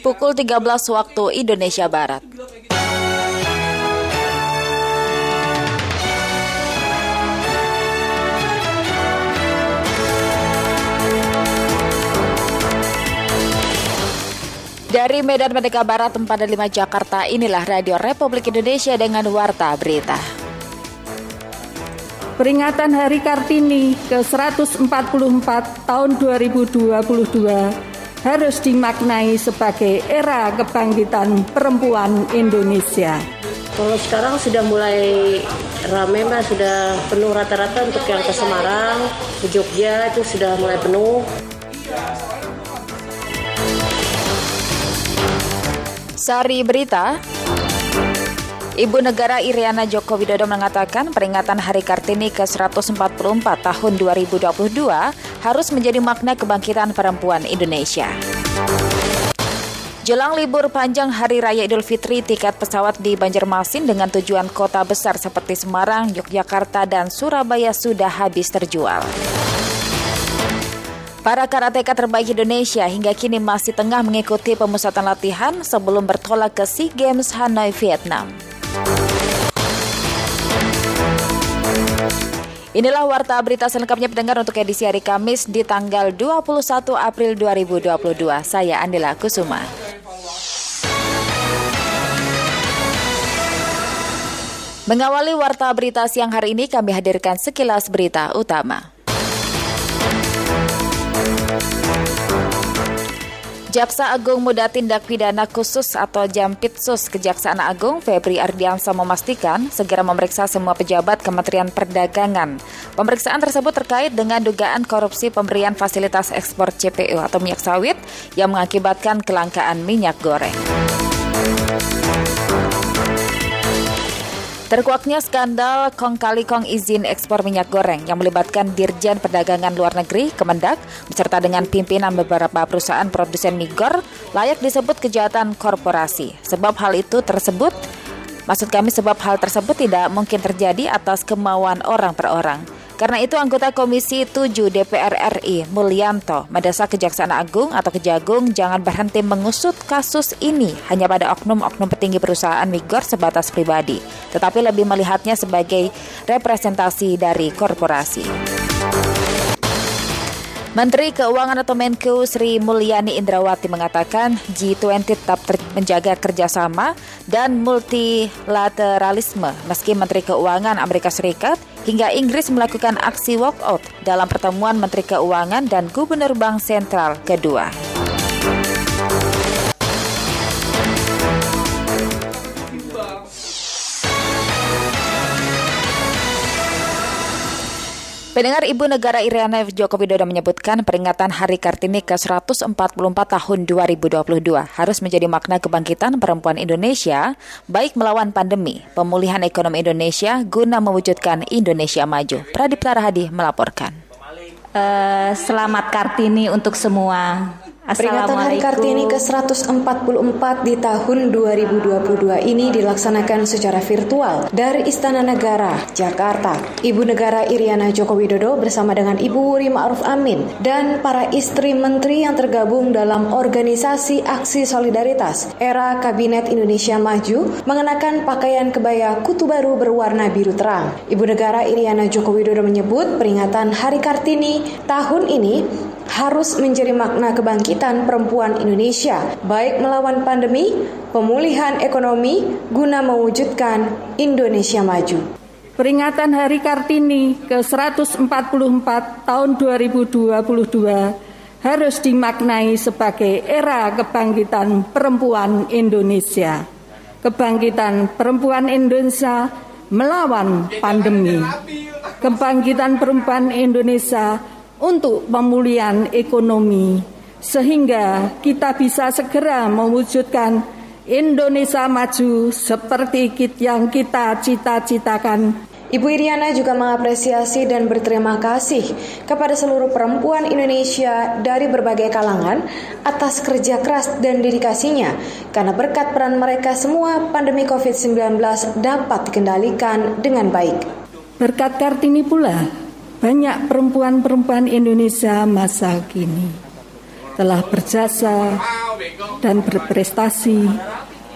pukul 13 waktu Indonesia Barat. Dari Medan Merdeka Barat 45 Jakarta, inilah Radio Republik Indonesia dengan Warta Berita. Peringatan Hari Kartini ke-144 tahun 2022 harus dimaknai sebagai era kebangkitan perempuan Indonesia. Kalau sekarang sudah mulai ramai mbak, sudah penuh rata-rata untuk yang ke Semarang, ke Jogja itu sudah mulai penuh. Sari Berita Ibu Negara Iriana Joko Widodo mengatakan peringatan Hari Kartini ke-144 tahun 2022 harus menjadi makna kebangkitan perempuan Indonesia. Jelang libur panjang Hari Raya Idul Fitri, tiket pesawat di Banjarmasin dengan tujuan kota besar seperti Semarang, Yogyakarta, dan Surabaya sudah habis terjual. Para karateka terbaik Indonesia hingga kini masih tengah mengikuti pemusatan latihan sebelum bertolak ke SEA Games Hanoi, Vietnam. Inilah warta berita selengkapnya pendengar untuk edisi hari Kamis di tanggal 21 April 2022. Saya Andila Kusuma. Mengawali warta berita siang hari ini kami hadirkan sekilas berita utama. Jaksa Agung Muda Tindak Pidana Khusus atau Jampitsus Kejaksaan Agung Febri Ardiansa memastikan segera memeriksa semua pejabat Kementerian Perdagangan. Pemeriksaan tersebut terkait dengan dugaan korupsi pemberian fasilitas ekspor CPO atau minyak sawit yang mengakibatkan kelangkaan minyak goreng. Terkuaknya skandal kong kali kong izin ekspor minyak goreng yang melibatkan Dirjen Perdagangan Luar Negeri, Kemendak, beserta dengan pimpinan beberapa perusahaan produsen migor layak disebut kejahatan korporasi. Sebab hal itu tersebut, maksud kami sebab hal tersebut tidak mungkin terjadi atas kemauan orang per orang. Karena itu anggota Komisi 7 DPR RI Mulyanto mendesak Kejaksaan Agung atau Kejagung jangan berhenti mengusut kasus ini hanya pada oknum-oknum petinggi perusahaan migor sebatas pribadi, tetapi lebih melihatnya sebagai representasi dari korporasi. Menteri Keuangan atau Menku Sri Mulyani Indrawati mengatakan G20 tetap menjaga kerjasama dan multilateralisme meski Menteri Keuangan Amerika Serikat hingga Inggris melakukan aksi walkout dalam pertemuan Menteri Keuangan dan Gubernur Bank Sentral kedua. Pendengar Ibu Negara Iriana Joko Widodo menyebutkan peringatan Hari Kartini ke-144 tahun 2022 harus menjadi makna kebangkitan perempuan Indonesia baik melawan pandemi, pemulihan ekonomi Indonesia guna mewujudkan Indonesia maju. Pradipta Rahadi melaporkan. Uh, selamat Kartini untuk semua. Peringatan Hari Kartini ke-144 di tahun 2022 ini dilaksanakan secara virtual dari Istana Negara, Jakarta. Ibu Negara Iriana Joko Widodo bersama dengan Ibu Wuri Ma'ruf Amin dan para istri menteri yang tergabung dalam organisasi Aksi Solidaritas era Kabinet Indonesia Maju mengenakan pakaian kebaya kutu baru berwarna biru terang. Ibu Negara Iriana Joko Widodo menyebut peringatan Hari Kartini tahun ini harus menjadi makna kebangkitan perempuan Indonesia, baik melawan pandemi, pemulihan ekonomi, guna mewujudkan Indonesia maju. Peringatan Hari Kartini ke-144 tahun 2022 harus dimaknai sebagai era kebangkitan perempuan Indonesia. Kebangkitan perempuan Indonesia melawan pandemi. Kebangkitan perempuan Indonesia untuk pemulihan ekonomi sehingga kita bisa segera mewujudkan Indonesia maju seperti yang kita cita-citakan. Ibu Iriana juga mengapresiasi dan berterima kasih kepada seluruh perempuan Indonesia dari berbagai kalangan atas kerja keras dan dedikasinya karena berkat peran mereka semua pandemi COVID-19 dapat dikendalikan dengan baik. Berkat Kartini pula banyak perempuan-perempuan Indonesia masa kini telah berjasa dan berprestasi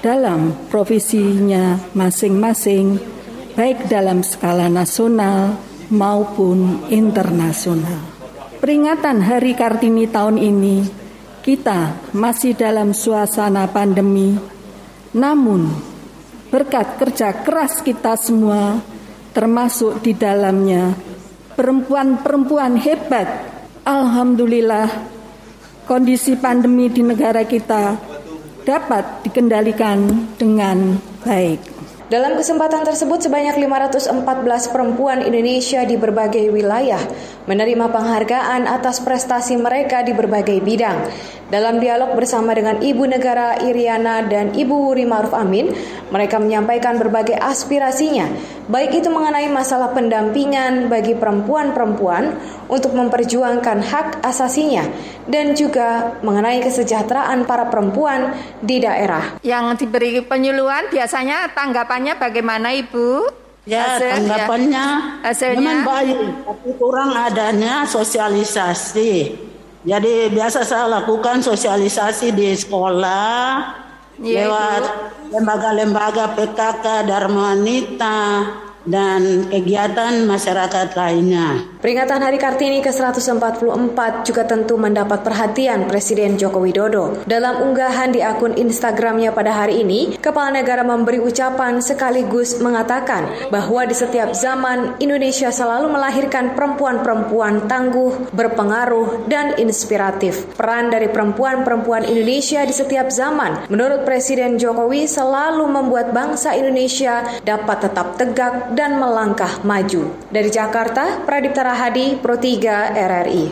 dalam profesinya masing-masing, baik dalam skala nasional maupun internasional. Peringatan Hari Kartini tahun ini, kita masih dalam suasana pandemi, namun berkat kerja keras kita semua, termasuk di dalamnya perempuan-perempuan hebat. Alhamdulillah, kondisi pandemi di negara kita dapat dikendalikan dengan baik. Dalam kesempatan tersebut sebanyak 514 perempuan Indonesia di berbagai wilayah menerima penghargaan atas prestasi mereka di berbagai bidang. Dalam dialog bersama dengan Ibu Negara Iriana dan Ibu Wuri Maruf Amin, mereka menyampaikan berbagai aspirasinya, baik itu mengenai masalah pendampingan bagi perempuan-perempuan untuk memperjuangkan hak asasinya dan juga mengenai kesejahteraan para perempuan di daerah. Yang diberi penyuluhan biasanya tanggapannya bagaimana Ibu? Ya, Hasil, tanggapannya ya. Hasilnya? memang baik, tapi kurang adanya sosialisasi. Jadi biasa saya lakukan sosialisasi di sekolah ya, lewat lembaga-lembaga PKK Dharma Wanita dan kegiatan masyarakat lainnya. Peringatan Hari Kartini ke-144 juga tentu mendapat perhatian Presiden Joko Widodo. Dalam unggahan di akun Instagramnya pada hari ini, Kepala Negara memberi ucapan sekaligus mengatakan bahwa di setiap zaman Indonesia selalu melahirkan perempuan-perempuan tangguh, berpengaruh, dan inspiratif. Peran dari perempuan-perempuan Indonesia di setiap zaman, menurut Presiden Jokowi selalu membuat bangsa Indonesia dapat tetap tegak dan melangkah maju. Dari Jakarta, Pradipta Rahadi, Pro 3 RRI.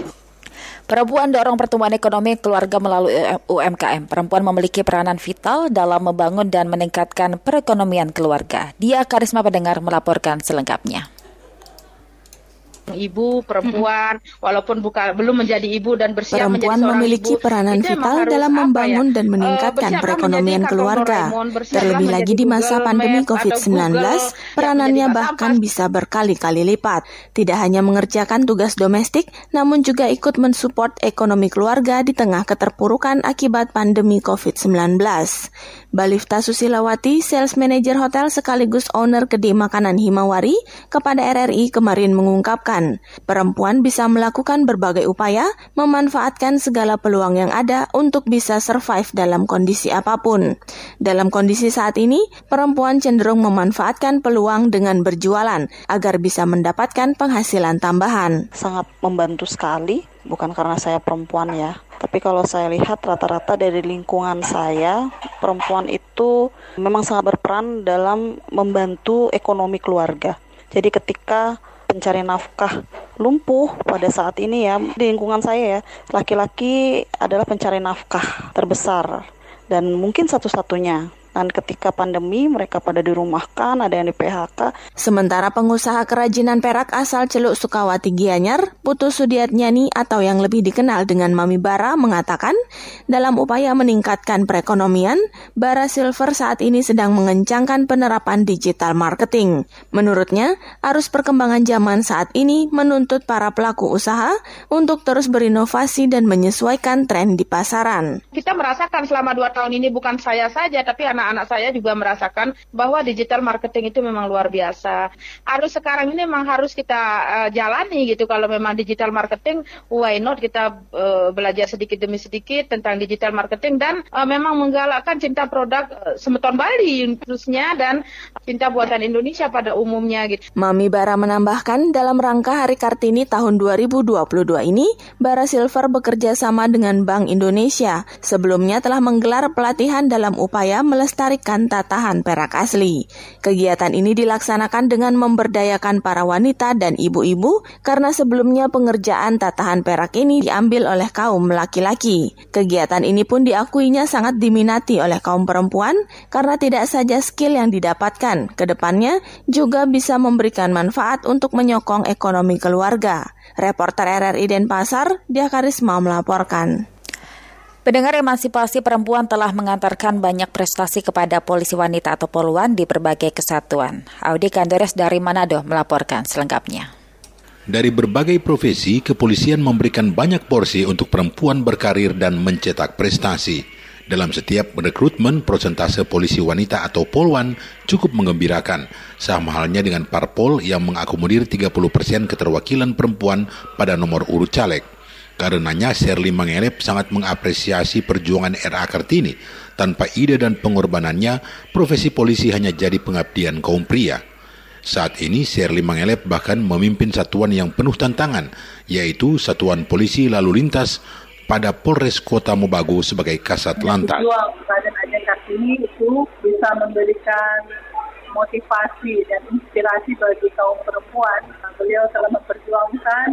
Perempuan dorong pertumbuhan ekonomi keluarga melalui UMKM. Perempuan memiliki peranan vital dalam membangun dan meningkatkan perekonomian keluarga. Dia Karisma Pendengar melaporkan selengkapnya ibu perempuan walaupun bukan belum menjadi ibu dan bersiap perempuan menjadi memiliki ibu, peranan vital dalam ya, membangun ya, dan meningkatkan uh, perekonomian keluarga. Terlebih lagi di masa pandemi COVID-19, peranannya bahkan bisa berkali-kali lipat. Tidak hanya mengerjakan tugas domestik, namun juga ikut mensupport ekonomi keluarga di tengah keterpurukan akibat pandemi COVID-19. Balifta Susilawati, sales manager hotel sekaligus owner kedai makanan Himawari, kepada RRI kemarin mengungkapkan, perempuan bisa melakukan berbagai upaya memanfaatkan segala peluang yang ada untuk bisa survive dalam kondisi apa pun. Dalam kondisi saat ini, perempuan cenderung memanfaatkan peluang dengan berjualan agar bisa mendapatkan penghasilan tambahan. Sangat membantu sekali, bukan karena saya perempuan ya, tapi kalau saya lihat rata-rata dari lingkungan saya, perempuan itu memang sangat berperan dalam membantu ekonomi keluarga. Jadi ketika pencari nafkah lumpuh pada saat ini ya di lingkungan saya ya, laki-laki adalah pencari nafkah terbesar dan mungkin satu-satunya dan ketika pandemi mereka pada dirumahkan, ada yang di PHK. Sementara pengusaha kerajinan perak asal Celuk Sukawati Gianyar, Putu Sudiatnyani atau yang lebih dikenal dengan Mami Bara mengatakan, dalam upaya meningkatkan perekonomian, Bara Silver saat ini sedang mengencangkan penerapan digital marketing. Menurutnya, arus perkembangan zaman saat ini menuntut para pelaku usaha untuk terus berinovasi dan menyesuaikan tren di pasaran. Kita merasakan selama dua tahun ini bukan saya saja, tapi anak anak-anak saya juga merasakan bahwa digital marketing itu memang luar biasa. Harus sekarang ini memang harus kita uh, jalani gitu. Kalau memang digital marketing, why not kita uh, belajar sedikit demi sedikit tentang digital marketing dan uh, memang menggalakkan cinta produk uh, semeton Bali khususnya dan cinta buatan Indonesia pada umumnya gitu. Mami Bara menambahkan dalam rangka Hari Kartini tahun 2022 ini, Bara Silver bekerja sama dengan Bank Indonesia. Sebelumnya telah menggelar pelatihan dalam upaya melestarikan melestarikan tatahan perak asli. Kegiatan ini dilaksanakan dengan memberdayakan para wanita dan ibu-ibu karena sebelumnya pengerjaan tatahan perak ini diambil oleh kaum laki-laki. Kegiatan ini pun diakuinya sangat diminati oleh kaum perempuan karena tidak saja skill yang didapatkan, ke depannya juga bisa memberikan manfaat untuk menyokong ekonomi keluarga. Reporter RRI Denpasar, Dia Karisma melaporkan. Pendengar emansipasi perempuan telah mengantarkan banyak prestasi kepada polisi wanita atau poluan di berbagai kesatuan. Audi Kandores dari Manado melaporkan selengkapnya. Dari berbagai profesi, kepolisian memberikan banyak porsi untuk perempuan berkarir dan mencetak prestasi. Dalam setiap rekrutmen, prosentase polisi wanita atau polwan cukup mengembirakan, sama halnya dengan parpol yang mengakomodir 30 persen keterwakilan perempuan pada nomor urut caleg. Karenanya Sherly Mangelep sangat mengapresiasi perjuangan RA Kartini. Tanpa ide dan pengorbanannya, profesi polisi hanya jadi pengabdian kaum pria. Saat ini Sherly Mangelep bahkan memimpin satuan yang penuh tantangan, yaitu Satuan Polisi Lalu Lintas pada Polres Kota Mobagu sebagai kasat lantas. Badan Ajen Kartini itu bisa memberikan motivasi dan inspirasi bagi kaum perempuan. Beliau telah memperjuangkan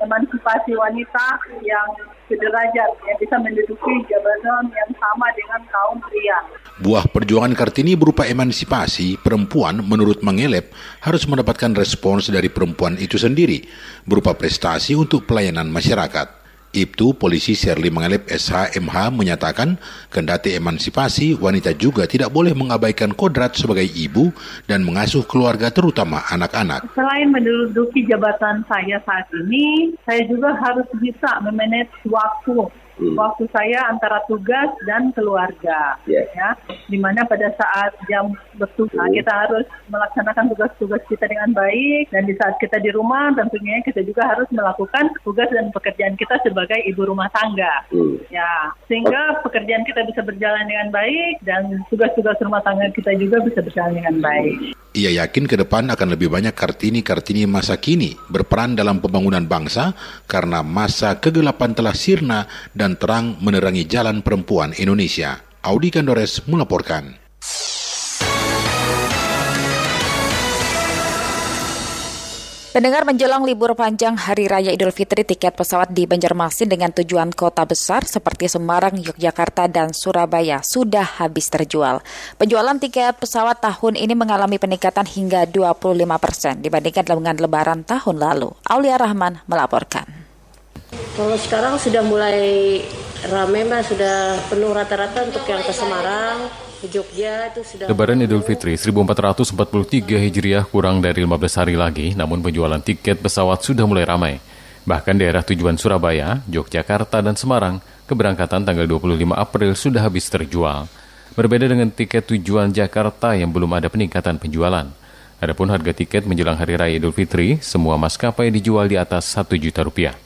emansipasi wanita yang sederajat yang bisa menduduki jabatan yang sama dengan kaum pria. Buah perjuangan Kartini berupa emansipasi perempuan menurut Mengelep harus mendapatkan respons dari perempuan itu sendiri berupa prestasi untuk pelayanan masyarakat. Ibtu Polisi Sherly Mengalip SHMH menyatakan, kendati emansipasi, wanita juga tidak boleh mengabaikan kodrat sebagai ibu dan mengasuh keluarga terutama anak-anak. Selain menduduki jabatan saya saat ini, saya juga harus bisa memanage waktu hmm. waktu saya antara tugas dan keluarga yeah. ya di mana pada saat jam bertugas hmm. kita harus melaksanakan tugas-tugas kita dengan baik dan di saat kita di rumah tentunya kita juga harus melakukan tugas dan pekerjaan kita sebagai ibu rumah tangga hmm. ya sehingga pekerjaan kita bisa berjalan dengan baik dan tugas-tugas rumah tangga kita juga bisa berjalan dengan baik ia yakin ke depan akan lebih banyak Kartini-Kartini masa kini berperan dalam pembangunan bangsa karena masa kegelapan telah sirna dan terang menerangi jalan perempuan Indonesia. Audi Kandores melaporkan. Pendengar menjelang libur panjang Hari Raya Idul Fitri, tiket pesawat di Banjarmasin dengan tujuan kota besar seperti Semarang, Yogyakarta, dan Surabaya sudah habis terjual. Penjualan tiket pesawat tahun ini mengalami peningkatan hingga 25 persen dibandingkan dengan lebaran tahun lalu. Aulia Rahman melaporkan. Kalau sekarang sudah mulai ramai, Mbak, sudah penuh rata-rata untuk yang ke Semarang, Jogja itu sudah... Lebaran Idul Fitri 1443 Hijriah kurang dari 15 hari lagi, namun penjualan tiket pesawat sudah mulai ramai. Bahkan daerah tujuan Surabaya, Yogyakarta, dan Semarang, keberangkatan tanggal 25 April sudah habis terjual. Berbeda dengan tiket tujuan Jakarta yang belum ada peningkatan penjualan. Adapun harga tiket menjelang Hari Raya Idul Fitri, semua maskapai dijual di atas 1 juta rupiah.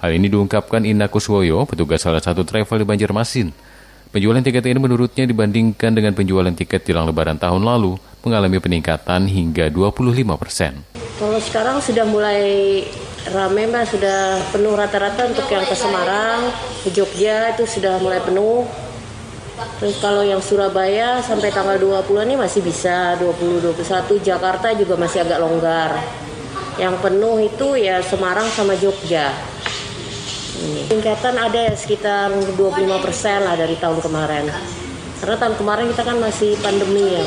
Hal ini diungkapkan Ina Kuswoyo, petugas salah satu travel di Banjarmasin. Penjualan tiket ini menurutnya dibandingkan dengan penjualan tiket jelang lebaran tahun lalu mengalami peningkatan hingga 25 persen. Kalau sekarang sudah mulai ramai mbak, sudah penuh rata-rata untuk yang ke Semarang, ke Jogja itu sudah mulai penuh. Terus kalau yang Surabaya sampai tanggal 20 ini masih bisa, 20, 21, Jakarta juga masih agak longgar. Yang penuh itu ya Semarang sama Jogja. Tingkatan ada ya sekitar 25 persen lah dari tahun kemarin. Karena tahun kemarin kita kan masih pandemi ya.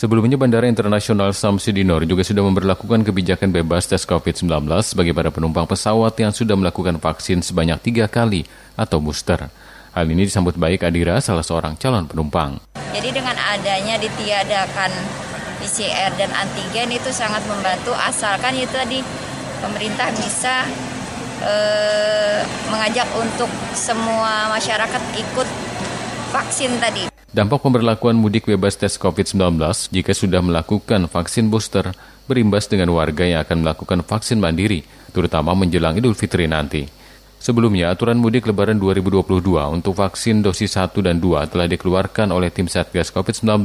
Sebelumnya Bandara Internasional Samsudinor juga sudah memperlakukan kebijakan bebas tes COVID-19 bagi para penumpang pesawat yang sudah melakukan vaksin sebanyak tiga kali atau booster. Hal ini disambut baik Adira, salah seorang calon penumpang. Jadi dengan adanya ditiadakan PCR dan antigen itu sangat membantu asalkan itu tadi pemerintah bisa eh, mengajak untuk semua masyarakat ikut vaksin tadi. Dampak pemberlakuan mudik bebas tes COVID-19 jika sudah melakukan vaksin booster berimbas dengan warga yang akan melakukan vaksin mandiri, terutama menjelang Idul Fitri nanti. Sebelumnya, aturan mudik lebaran 2022 untuk vaksin dosis 1 dan 2 telah dikeluarkan oleh tim Satgas COVID-19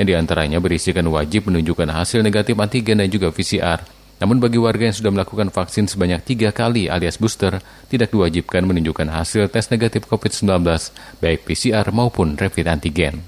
yang di antaranya berisikan wajib menunjukkan hasil negatif antigen dan juga PCR namun bagi warga yang sudah melakukan vaksin sebanyak tiga kali alias booster, tidak diwajibkan menunjukkan hasil tes negatif COVID-19, baik PCR maupun rapid antigen.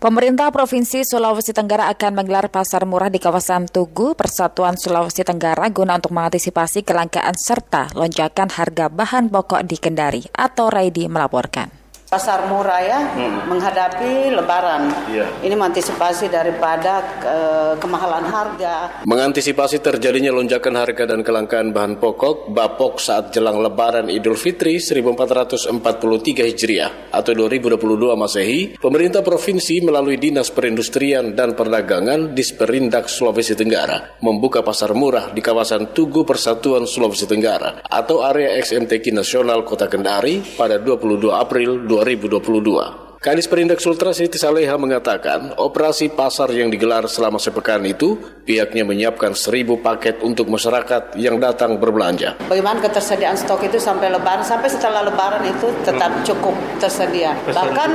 Pemerintah Provinsi Sulawesi Tenggara akan menggelar pasar murah di kawasan Tugu, Persatuan Sulawesi Tenggara guna untuk mengantisipasi kelangkaan serta lonjakan harga bahan pokok di Kendari atau Raidi melaporkan pasar murah ya hmm. menghadapi lebaran. Yeah. Ini mengantisipasi daripada ke kemahalan harga. Mengantisipasi terjadinya lonjakan harga dan kelangkaan bahan pokok, Bapok saat jelang lebaran Idul Fitri 1443 Hijriah atau 2022 Masehi, pemerintah provinsi melalui Dinas Perindustrian dan Perdagangan Disperindak Sulawesi Tenggara membuka pasar murah di kawasan Tugu Persatuan Sulawesi Tenggara atau area XMTQ Nasional Kota Kendari pada 22 April 2022 2022. Kadis Perindak Sultra Siti Saleha mengatakan, operasi pasar yang digelar selama sepekan itu, pihaknya menyiapkan seribu paket untuk masyarakat yang datang berbelanja. Bagaimana ketersediaan stok itu sampai lebaran, sampai setelah lebaran itu tetap hmm. cukup tersedia. Bahkan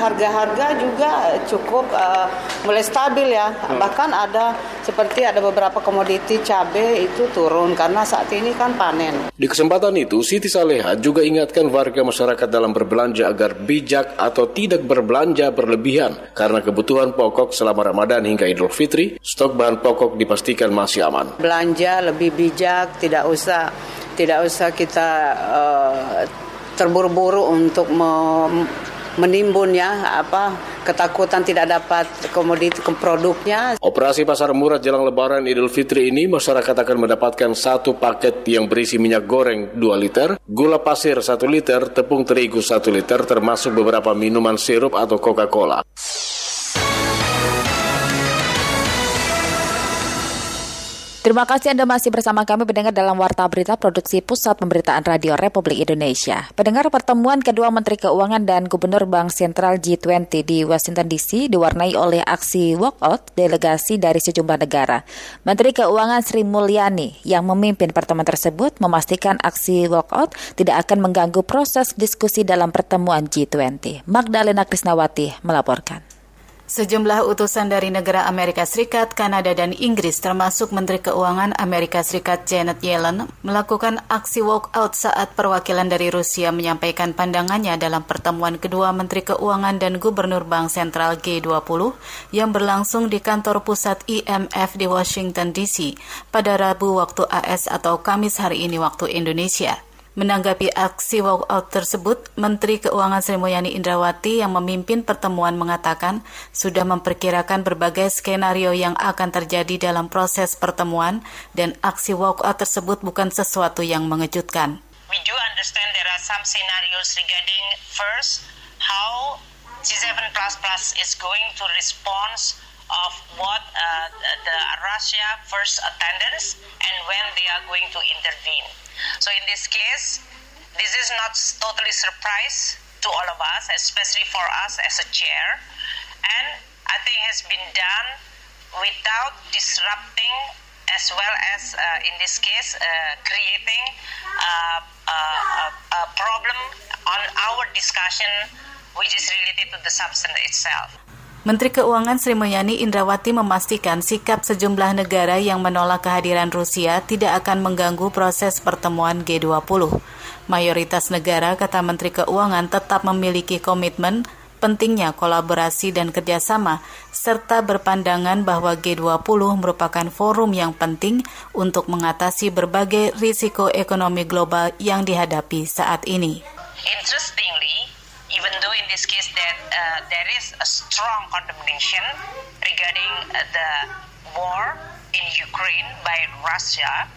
harga-harga juga cukup uh, mulai stabil ya. Hmm. Bahkan ada seperti ada beberapa komoditi cabai itu turun karena saat ini kan panen. Di kesempatan itu, Siti Saleha juga ingatkan warga masyarakat dalam berbelanja agar bijak atau tidak tidak berbelanja berlebihan karena kebutuhan pokok selama Ramadan hingga Idul Fitri, stok bahan pokok dipastikan masih aman. Belanja lebih bijak, tidak usah tidak usah kita uh, terburu-buru untuk menimbun ya apa ketakutan tidak dapat komoditi produknya. Operasi pasar murah jelang lebaran Idul Fitri ini masyarakat akan mendapatkan satu paket yang berisi minyak goreng 2 liter, gula pasir 1 liter, tepung terigu 1 liter termasuk beberapa minuman sirup atau Coca-Cola. Terima kasih Anda masih bersama kami pendengar dalam Warta Berita Produksi Pusat Pemberitaan Radio Republik Indonesia. Pendengar pertemuan kedua Menteri Keuangan dan Gubernur Bank Sentral G20 di Washington DC diwarnai oleh aksi walkout delegasi dari sejumlah negara. Menteri Keuangan Sri Mulyani yang memimpin pertemuan tersebut memastikan aksi walkout tidak akan mengganggu proses diskusi dalam pertemuan G20. Magdalena Krisnawati melaporkan. Sejumlah utusan dari negara Amerika Serikat, Kanada, dan Inggris termasuk Menteri Keuangan Amerika Serikat Janet Yellen melakukan aksi walkout saat perwakilan dari Rusia menyampaikan pandangannya dalam pertemuan kedua Menteri Keuangan dan Gubernur Bank Sentral G20 yang berlangsung di kantor pusat IMF di Washington DC pada Rabu waktu AS atau Kamis hari ini waktu Indonesia. Menanggapi aksi walkout tersebut, Menteri Keuangan Sri Mulyani Indrawati yang memimpin pertemuan mengatakan sudah memperkirakan berbagai skenario yang akan terjadi dalam proses pertemuan dan aksi walkout tersebut bukan sesuatu yang mengejutkan. We do understand there are some scenarios regarding first how G7 is going to respond of what uh, the Russia first attendance and when they are going to intervene. So in this case, this is not totally surprise to all of us, especially for us as a chair, and I think has been done without disrupting as well as uh, in this case uh, creating uh, a problem on our discussion which is related to the substance itself. Menteri Keuangan Sri Mulyani Indrawati memastikan sikap sejumlah negara yang menolak kehadiran Rusia tidak akan mengganggu proses pertemuan G20. Mayoritas negara, kata Menteri Keuangan, tetap memiliki komitmen pentingnya kolaborasi dan kerjasama, serta berpandangan bahwa G20 merupakan forum yang penting untuk mengatasi berbagai risiko ekonomi global yang dihadapi saat ini. Even though in this case that uh, there is a strong condemnation regarding uh, the war in Ukraine by Russia,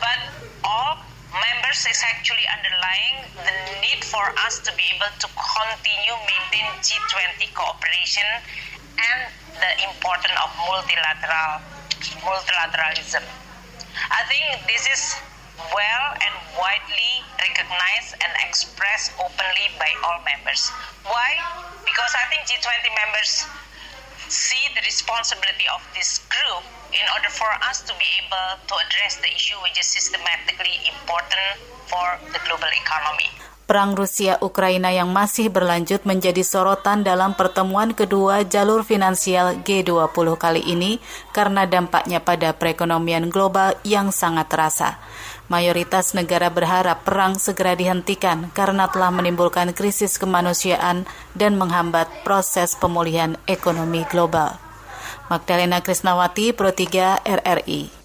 but all members is actually underlying the need for us to be able to continue maintain G20 cooperation and the importance of multilateral multilateralism. I think this is well and widely recognized and expressed openly by all members. Why? Because I think G20 members see the responsibility of this group in order for us to be able to address the issue which is systematically important for the global economy. Perang Rusia-Ukraina yang masih berlanjut menjadi sorotan dalam pertemuan kedua jalur finansial G20 kali ini karena dampaknya pada perekonomian global yang sangat terasa. Mayoritas negara berharap perang segera dihentikan karena telah menimbulkan krisis kemanusiaan dan menghambat proses pemulihan ekonomi global. Magdalena Krisnawati, Pro 3 RRI.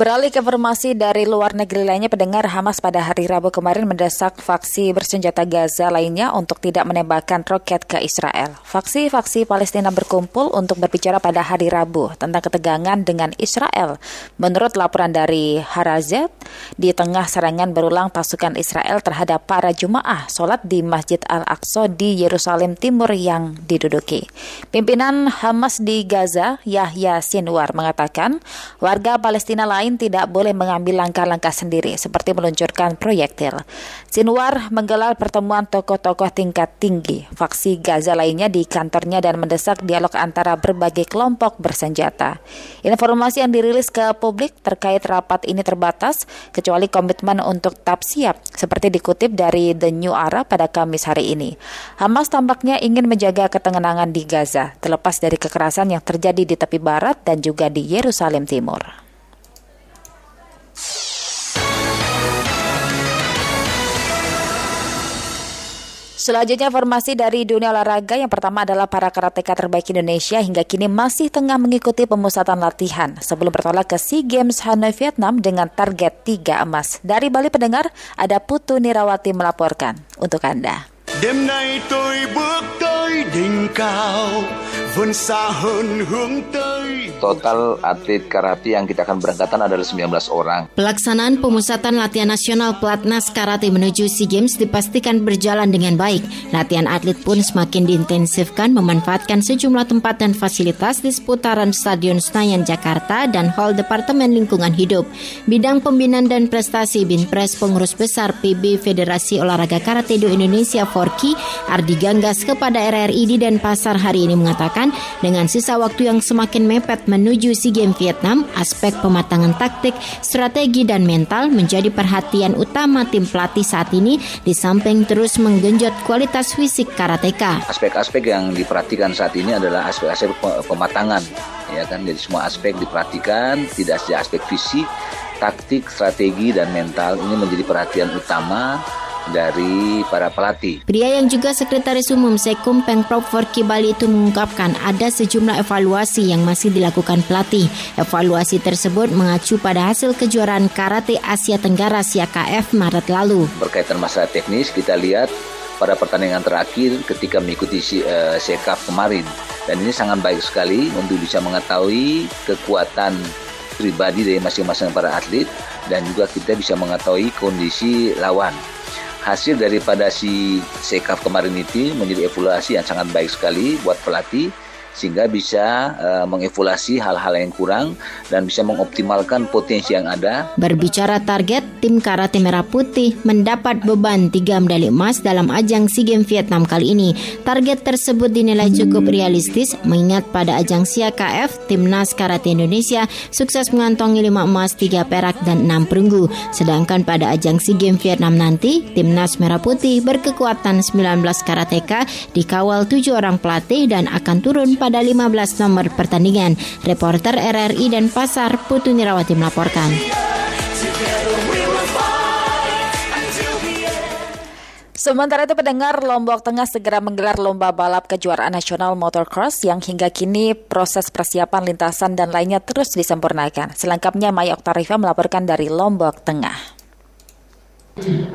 Beralih ke informasi dari luar negeri lainnya, pendengar Hamas pada hari Rabu kemarin mendesak faksi bersenjata Gaza lainnya untuk tidak menembakkan roket ke Israel. Faksi-faksi Palestina berkumpul untuk berbicara pada hari Rabu tentang ketegangan dengan Israel. Menurut laporan dari Harazet, di tengah serangan berulang pasukan Israel terhadap para jemaah sholat di Masjid Al-Aqsa di Yerusalem Timur yang diduduki. Pimpinan Hamas di Gaza, Yahya Sinwar, mengatakan warga Palestina lain lain tidak boleh mengambil langkah-langkah sendiri seperti meluncurkan proyektil. Sinwar menggelar pertemuan tokoh-tokoh tingkat tinggi faksi Gaza lainnya di kantornya dan mendesak dialog antara berbagai kelompok bersenjata. Informasi yang dirilis ke publik terkait rapat ini terbatas kecuali komitmen untuk tetap siap seperti dikutip dari The New Arab pada Kamis hari ini. Hamas tampaknya ingin menjaga ketenangan di Gaza terlepas dari kekerasan yang terjadi di tepi barat dan juga di Yerusalem Timur. Selanjutnya informasi dari dunia olahraga yang pertama adalah para karateka terbaik Indonesia hingga kini masih tengah mengikuti pemusatan latihan sebelum bertolak ke SEA Games Hanoi Vietnam dengan target 3 emas. Dari Bali pendengar ada Putu Nirawati melaporkan untuk Anda. Tới đỉnh cao vươn xa hơn hướng tới Total atlet karate yang kita akan berangkatan adalah 19 orang. Pelaksanaan pemusatan latihan nasional Pelatnas Karate menuju SEA Games dipastikan berjalan dengan baik. Latihan atlet pun semakin diintensifkan memanfaatkan sejumlah tempat dan fasilitas di seputaran Stadion Senayan Jakarta dan Hall Departemen Lingkungan Hidup. Bidang Pembinaan dan Prestasi Binpres Pengurus Besar PB Federasi Olahraga Karate Do Indonesia Forki Ardi Ganggas kepada RRI di Denpasar hari ini mengatakan dengan sisa waktu yang semakin mepet menuju SEA Games Vietnam, aspek pematangan taktik, strategi dan mental menjadi perhatian utama tim pelatih saat ini di samping terus menggenjot kualitas fisik karateka. Aspek-aspek yang diperhatikan saat ini adalah aspek-aspek pematangan, ya kan. Jadi semua aspek diperhatikan, tidak saja aspek fisik, taktik, strategi dan mental ini menjadi perhatian utama dari para pelatih. Pria yang juga Sekretaris Umum Sekum Pengprov Forki Bali itu mengungkapkan ada sejumlah evaluasi yang masih dilakukan pelatih. Evaluasi tersebut mengacu pada hasil kejuaraan Karate Asia Tenggara SIAKF Maret lalu. Berkaitan masalah teknis, kita lihat pada pertandingan terakhir ketika mengikuti uh, SEKAF kemarin. Dan ini sangat baik sekali untuk bisa mengetahui kekuatan pribadi dari masing-masing para atlet dan juga kita bisa mengetahui kondisi lawan hasil daripada si sekaf kemarin itu menjadi evaluasi yang sangat baik sekali buat pelatih sehingga bisa uh, mengevaluasi hal-hal yang kurang dan bisa mengoptimalkan potensi yang ada. Berbicara target, tim Karate Merah Putih mendapat beban tiga medali emas dalam ajang SEA Games Vietnam kali ini. Target tersebut dinilai cukup realistis mengingat pada ajang SIA KF, Timnas Karate Indonesia sukses mengantongi lima emas, tiga perak, dan enam perunggu. Sedangkan pada ajang SEA Games Vietnam nanti, Timnas Merah Putih berkekuatan 19 karateka dikawal tujuh orang pelatih dan akan turun pada 15 nomor pertandingan. Reporter RRI dan Pasar Putu Nirawati melaporkan. Sementara itu pendengar Lombok Tengah segera menggelar lomba balap kejuaraan nasional motocross yang hingga kini proses persiapan lintasan dan lainnya terus disempurnakan. Selengkapnya Maya Oktarifa melaporkan dari Lombok Tengah.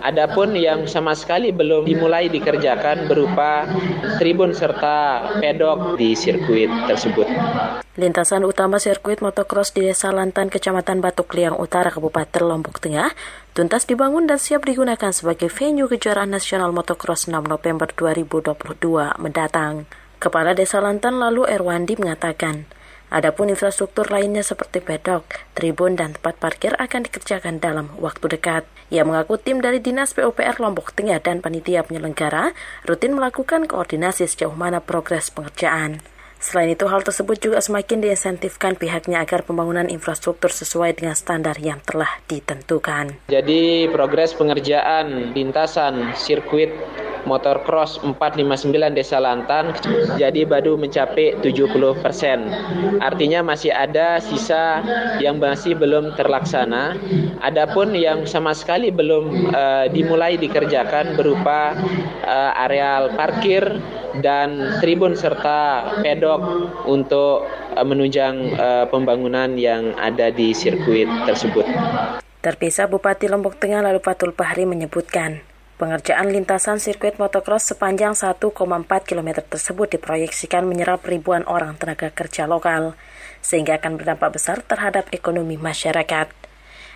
Adapun yang sama sekali belum dimulai dikerjakan berupa tribun serta pedok di sirkuit tersebut. Lintasan utama sirkuit motocross di Desa Lantan, Kecamatan Batu Kliang Utara, Kabupaten Lombok Tengah, tuntas dibangun dan siap digunakan sebagai venue kejuaraan nasional motocross 6 November 2022 mendatang. Kepala Desa Lantan lalu Erwandi mengatakan, Adapun infrastruktur lainnya seperti pedok, tribun, dan tempat parkir akan dikerjakan dalam waktu dekat. Ia mengaku tim dari Dinas PUPR Lombok Tengah dan panitia penyelenggara rutin melakukan koordinasi sejauh mana progres pengerjaan. Selain itu, hal tersebut juga semakin diinsentifkan pihaknya agar pembangunan infrastruktur sesuai dengan standar yang telah ditentukan. Jadi, progres pengerjaan lintasan sirkuit motor cross 459 Desa Lantan jadi baru mencapai 70 persen. Artinya masih ada sisa yang masih belum terlaksana. Adapun yang sama sekali belum uh, dimulai dikerjakan berupa uh, areal parkir dan tribun serta pedok untuk uh, menunjang uh, pembangunan yang ada di sirkuit tersebut. Terpisah Bupati Lombok Tengah lalu Fatul Pahri menyebutkan, Pengerjaan lintasan sirkuit motocross sepanjang 1,4 km tersebut diproyeksikan menyerap ribuan orang tenaga kerja lokal, sehingga akan berdampak besar terhadap ekonomi masyarakat.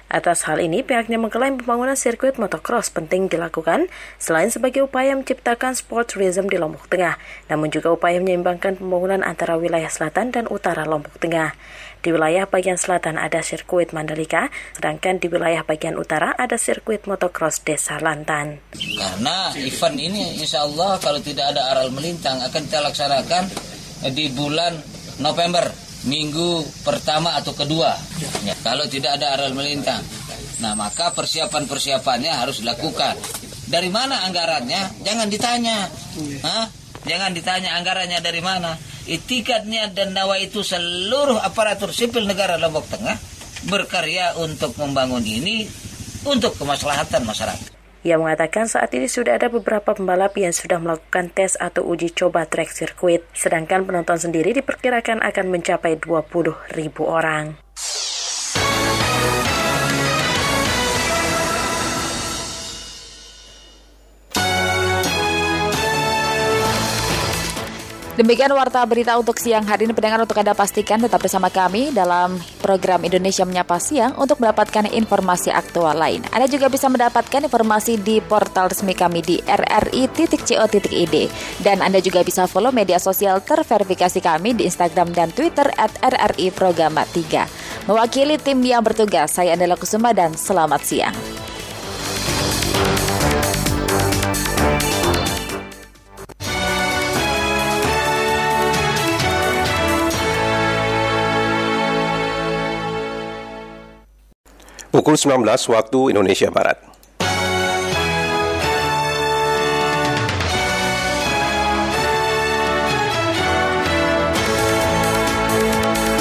Atas hal ini, pihaknya mengklaim pembangunan sirkuit motocross penting dilakukan selain sebagai upaya menciptakan sport tourism di Lombok Tengah, namun juga upaya menyeimbangkan pembangunan antara wilayah selatan dan utara Lombok Tengah. Di wilayah bagian selatan ada sirkuit Mandalika, sedangkan di wilayah bagian utara ada sirkuit motocross Desa Lantan. Karena event ini insya Allah kalau tidak ada aral melintang akan kita laksanakan di bulan November, minggu pertama atau kedua. Ya, kalau tidak ada aral melintang. Nah maka persiapan-persiapannya harus dilakukan. Dari mana anggarannya? Jangan ditanya. Hah? Jangan ditanya anggarannya dari mana. Itikadnya dan nawa itu seluruh aparatur sipil negara Lombok Tengah berkarya untuk membangun ini untuk kemaslahatan masyarakat. Ia mengatakan saat ini sudah ada beberapa pembalap yang sudah melakukan tes atau uji coba trek sirkuit, sedangkan penonton sendiri diperkirakan akan mencapai 20 ribu orang. Demikian warta berita untuk siang hari ini. Pendengar untuk Anda pastikan tetap bersama kami dalam program Indonesia Menyapa Siang untuk mendapatkan informasi aktual lain. Anda juga bisa mendapatkan informasi di portal resmi kami di rri.co.id. Dan Anda juga bisa follow media sosial terverifikasi kami di Instagram dan Twitter at RRI Programa 3. Mewakili tim yang bertugas, saya Andela Kusuma dan selamat siang. Pukul 19 waktu Indonesia Barat.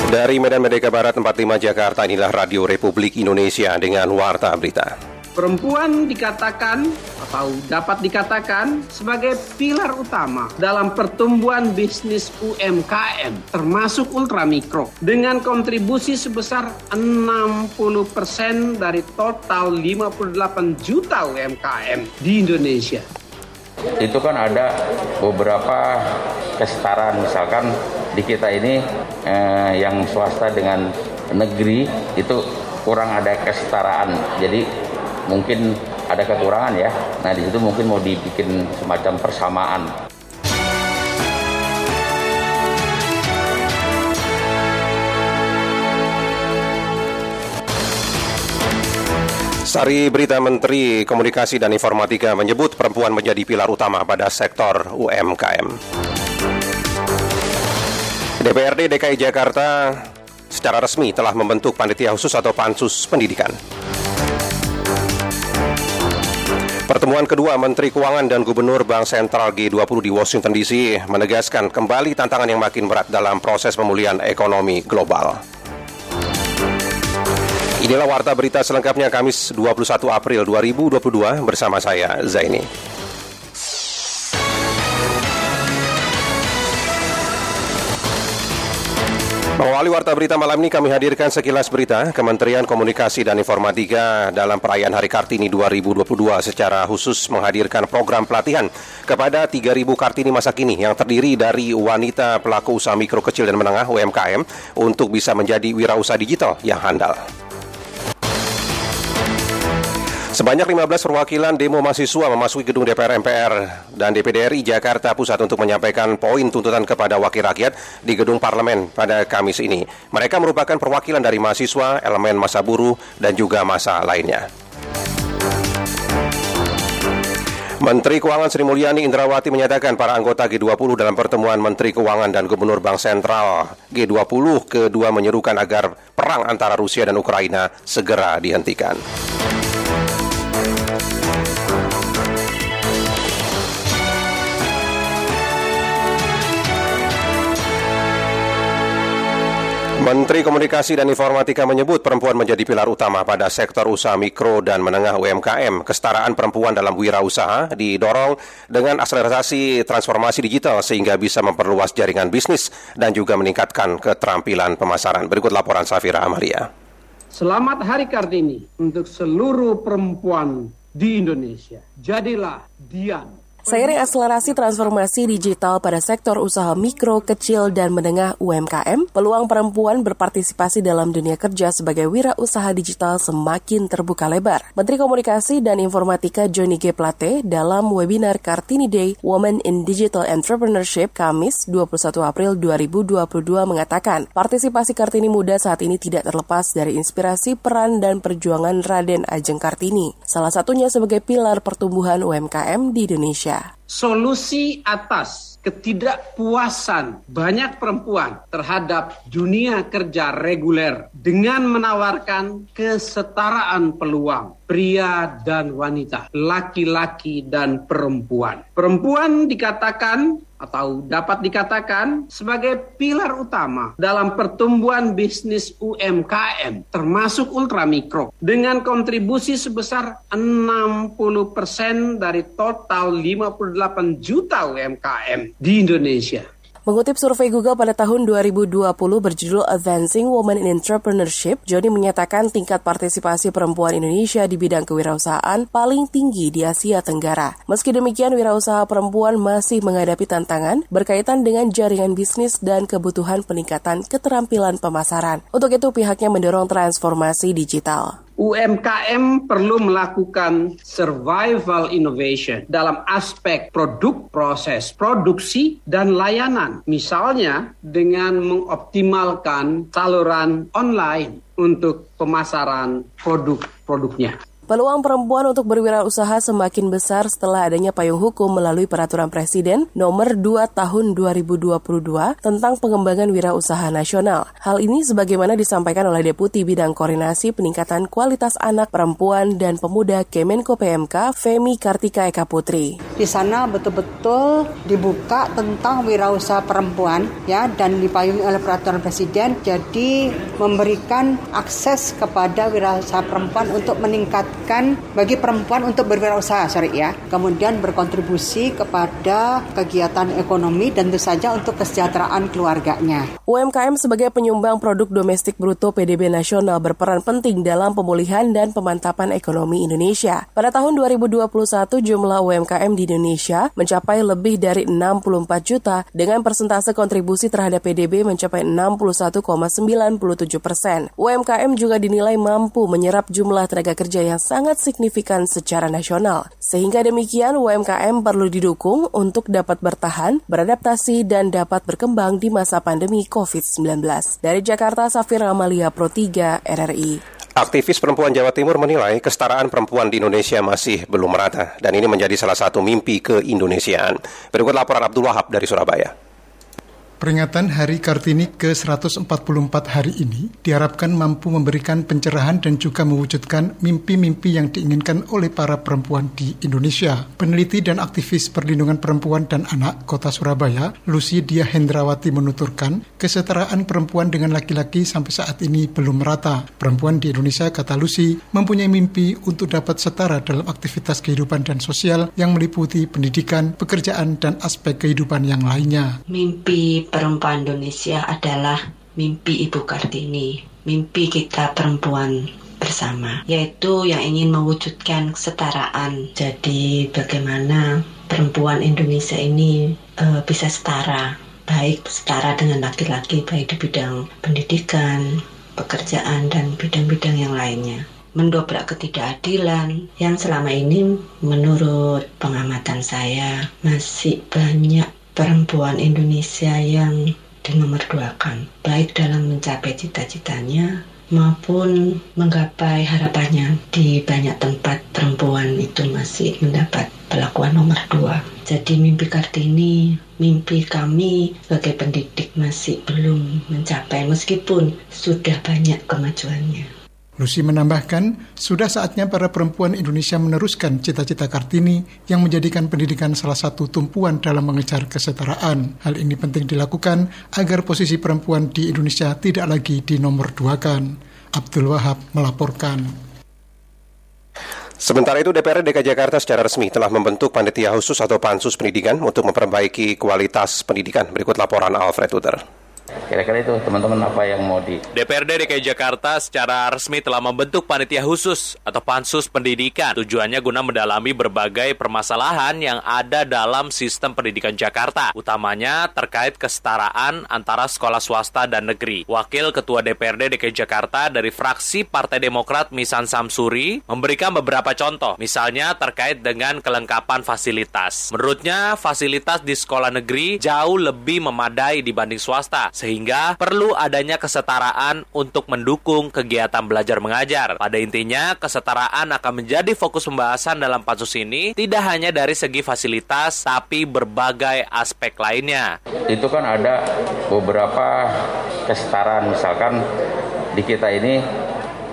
Dari Medan Merdeka Barat 45 Jakarta inilah Radio Republik Indonesia dengan Warta Berita. Perempuan dikatakan atau dapat dikatakan sebagai pilar utama dalam pertumbuhan bisnis UMKM termasuk ultramikro dengan kontribusi sebesar 60% dari total 58 juta UMKM di Indonesia. Itu kan ada beberapa kesetaraan misalkan di kita ini eh, yang swasta dengan negeri itu kurang ada kesetaraan. Jadi mungkin ada kekurangan ya. Nah di situ mungkin mau dibikin semacam persamaan. Sari berita Menteri Komunikasi dan Informatika menyebut perempuan menjadi pilar utama pada sektor UMKM. DPRD DKI Jakarta secara resmi telah membentuk panitia khusus atau pansus pendidikan. Pertemuan kedua Menteri Keuangan dan Gubernur Bank Sentral G20 di Washington DC menegaskan kembali tantangan yang makin berat dalam proses pemulihan ekonomi global. Inilah warta berita selengkapnya Kamis 21 April 2022 bersama saya Zaini. Mengawali warta berita malam ini kami hadirkan sekilas berita Kementerian Komunikasi dan Informatika dalam perayaan Hari Kartini 2022 secara khusus menghadirkan program pelatihan kepada 3.000 Kartini masa kini yang terdiri dari wanita pelaku usaha mikro kecil dan menengah UMKM untuk bisa menjadi wirausaha digital yang handal. Sebanyak 15 perwakilan demo mahasiswa memasuki gedung DPR MPR dan DPD RI Jakarta Pusat untuk menyampaikan poin tuntutan kepada wakil rakyat di gedung parlemen pada Kamis ini. Mereka merupakan perwakilan dari mahasiswa, elemen masa buruh, dan juga masa lainnya. Menteri Keuangan Sri Mulyani Indrawati menyatakan para anggota G20 dalam pertemuan Menteri Keuangan dan Gubernur Bank Sentral G20 kedua menyerukan agar perang antara Rusia dan Ukraina segera dihentikan. Menteri Komunikasi dan Informatika menyebut perempuan menjadi pilar utama pada sektor usaha mikro dan menengah UMKM. Kesetaraan perempuan dalam wirausaha didorong dengan akselerasi transformasi digital sehingga bisa memperluas jaringan bisnis dan juga meningkatkan keterampilan pemasaran. Berikut laporan Safira Amalia. Selamat Hari Kartini untuk seluruh perempuan di Indonesia. Jadilah Dian Seiring akselerasi transformasi digital pada sektor usaha mikro, kecil, dan menengah UMKM, peluang perempuan berpartisipasi dalam dunia kerja sebagai wirausaha digital semakin terbuka lebar. Menteri Komunikasi dan Informatika Johnny G. Plate dalam webinar Kartini Day Women in Digital Entrepreneurship Kamis 21 April 2022 mengatakan, partisipasi Kartini muda saat ini tidak terlepas dari inspirasi peran dan perjuangan Raden Ajeng Kartini, salah satunya sebagai pilar pertumbuhan UMKM di Indonesia solusi atas ketidakpuasan banyak perempuan terhadap dunia kerja reguler dengan menawarkan kesetaraan peluang pria dan wanita, laki-laki dan perempuan. Perempuan dikatakan atau dapat dikatakan sebagai pilar utama dalam pertumbuhan bisnis UMKM termasuk ultramikro dengan kontribusi sebesar 60% dari total 58 juta UMKM di Indonesia. Mengutip survei Google pada tahun 2020 berjudul Advancing Women in Entrepreneurship, Joni menyatakan tingkat partisipasi perempuan Indonesia di bidang kewirausahaan paling tinggi di Asia Tenggara. Meski demikian, wirausaha perempuan masih menghadapi tantangan berkaitan dengan jaringan bisnis dan kebutuhan peningkatan keterampilan pemasaran. Untuk itu, pihaknya mendorong transformasi digital. UMKM perlu melakukan survival innovation dalam aspek produk, proses produksi, dan layanan. Misalnya dengan mengoptimalkan saluran online untuk pemasaran produk-produknya. Peluang perempuan untuk berwirausaha semakin besar setelah adanya payung hukum melalui peraturan Presiden nomor 2 tahun 2022 tentang pengembangan wirausaha nasional. Hal ini sebagaimana disampaikan oleh Deputi Bidang Koordinasi Peningkatan Kualitas Anak, Perempuan, dan Pemuda Kemenko PMK, Femi Kartika Eka Putri. Di sana betul-betul dibuka tentang wirausaha perempuan ya dan dipayungi oleh peraturan Presiden jadi memberikan akses kepada wirausaha perempuan untuk meningkatkan diharapkan bagi perempuan untuk berwirausaha syariah, kemudian berkontribusi kepada kegiatan ekonomi dan tentu saja untuk kesejahteraan keluarganya. UMKM sebagai penyumbang produk domestik bruto PDB nasional berperan penting dalam pemulihan dan pemantapan ekonomi Indonesia. Pada tahun 2021 jumlah UMKM di Indonesia mencapai lebih dari 64 juta dengan persentase kontribusi terhadap PDB mencapai 61,97 persen. UMKM juga dinilai mampu menyerap jumlah tenaga kerja yang sangat signifikan secara nasional. Sehingga demikian UMKM perlu didukung untuk dapat bertahan, beradaptasi, dan dapat berkembang di masa pandemi COVID-19. Dari Jakarta, Safir Amalia Pro 3, RRI. Aktivis perempuan Jawa Timur menilai kesetaraan perempuan di Indonesia masih belum merata dan ini menjadi salah satu mimpi ke-Indonesiaan. Berikut laporan Abdul Wahab dari Surabaya. Peringatan Hari Kartini ke-144 hari ini diharapkan mampu memberikan pencerahan dan juga mewujudkan mimpi-mimpi yang diinginkan oleh para perempuan di Indonesia. Peneliti dan aktivis perlindungan perempuan dan anak Kota Surabaya, Lucy Dia Hendrawati menuturkan, kesetaraan perempuan dengan laki-laki sampai saat ini belum merata. Perempuan di Indonesia, kata Lucy, mempunyai mimpi untuk dapat setara dalam aktivitas kehidupan dan sosial yang meliputi pendidikan, pekerjaan, dan aspek kehidupan yang lainnya. Mimpi perempuan Indonesia adalah mimpi Ibu Kartini, mimpi kita perempuan bersama, yaitu yang ingin mewujudkan kesetaraan. Jadi bagaimana perempuan Indonesia ini e, bisa setara, baik setara dengan laki-laki, baik di bidang pendidikan, pekerjaan, dan bidang-bidang yang lainnya mendobrak ketidakadilan yang selama ini menurut pengamatan saya masih banyak perempuan Indonesia yang dinomorduakan, baik dalam mencapai cita-citanya maupun menggapai harapannya di banyak tempat perempuan itu masih mendapat perlakuan nomor dua. Jadi mimpi Kartini, mimpi kami sebagai pendidik masih belum mencapai meskipun sudah banyak kemajuannya. Lucy menambahkan, sudah saatnya para perempuan Indonesia meneruskan cita-cita Kartini yang menjadikan pendidikan salah satu tumpuan dalam mengejar kesetaraan. Hal ini penting dilakukan agar posisi perempuan di Indonesia tidak lagi dinomor duakan. Abdul Wahab melaporkan. Sementara itu DPR DKI Jakarta secara resmi telah membentuk panitia khusus atau pansus pendidikan untuk memperbaiki kualitas pendidikan. Berikut laporan Alfred Uter. Kira-kira itu teman-teman apa yang mau di... DPRD DKI Jakarta secara resmi telah membentuk panitia khusus atau pansus pendidikan. Tujuannya guna mendalami berbagai permasalahan yang ada dalam sistem pendidikan Jakarta, utamanya terkait kesetaraan antara sekolah swasta dan negeri. Wakil Ketua DPRD DKI Jakarta dari fraksi Partai Demokrat Misan Samsuri memberikan beberapa contoh, misalnya terkait dengan kelengkapan fasilitas. Menurutnya, fasilitas di sekolah negeri jauh lebih memadai dibanding swasta sehingga perlu adanya kesetaraan untuk mendukung kegiatan belajar mengajar. Pada intinya, kesetaraan akan menjadi fokus pembahasan dalam pansus ini tidak hanya dari segi fasilitas, tapi berbagai aspek lainnya. Itu kan ada beberapa kesetaraan, misalkan di kita ini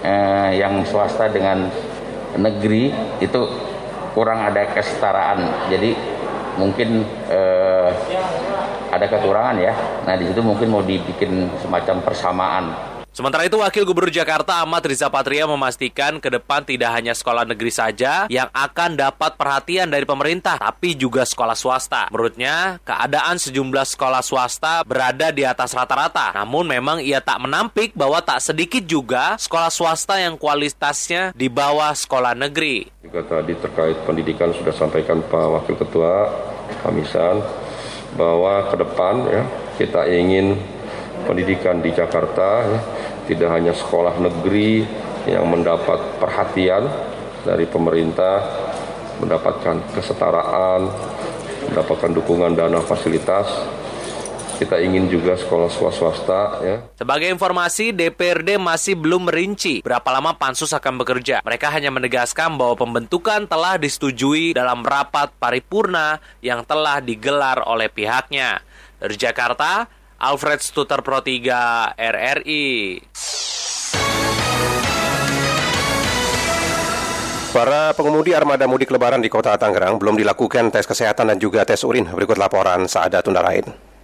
eh, yang swasta dengan negeri itu kurang ada kesetaraan. Jadi mungkin eh, ada kekurangan ya. Nah di situ mungkin mau dibikin semacam persamaan. Sementara itu, Wakil Gubernur Jakarta Ahmad Riza Patria memastikan ke depan tidak hanya sekolah negeri saja yang akan dapat perhatian dari pemerintah, tapi juga sekolah swasta. Menurutnya, keadaan sejumlah sekolah swasta berada di atas rata-rata. Namun memang ia tak menampik bahwa tak sedikit juga sekolah swasta yang kualitasnya di bawah sekolah negeri. Juga tadi terkait pendidikan sudah sampaikan Pak Wakil Ketua Kamisan bahwa ke depan ya. Kita ingin pendidikan di Jakarta ya, tidak hanya sekolah negeri yang mendapat perhatian dari pemerintah, mendapatkan kesetaraan, mendapatkan dukungan dana fasilitas, kita ingin juga sekolah swasta ya. Sebagai informasi, DPRD masih belum merinci berapa lama pansus akan bekerja. Mereka hanya menegaskan bahwa pembentukan telah disetujui dalam rapat paripurna yang telah digelar oleh pihaknya. Dari Jakarta, Alfred Stuter Pro 3 RRI. Para pengemudi armada mudik lebaran di kota Tangerang belum dilakukan tes kesehatan dan juga tes urin. Berikut laporan Saada Tundarain.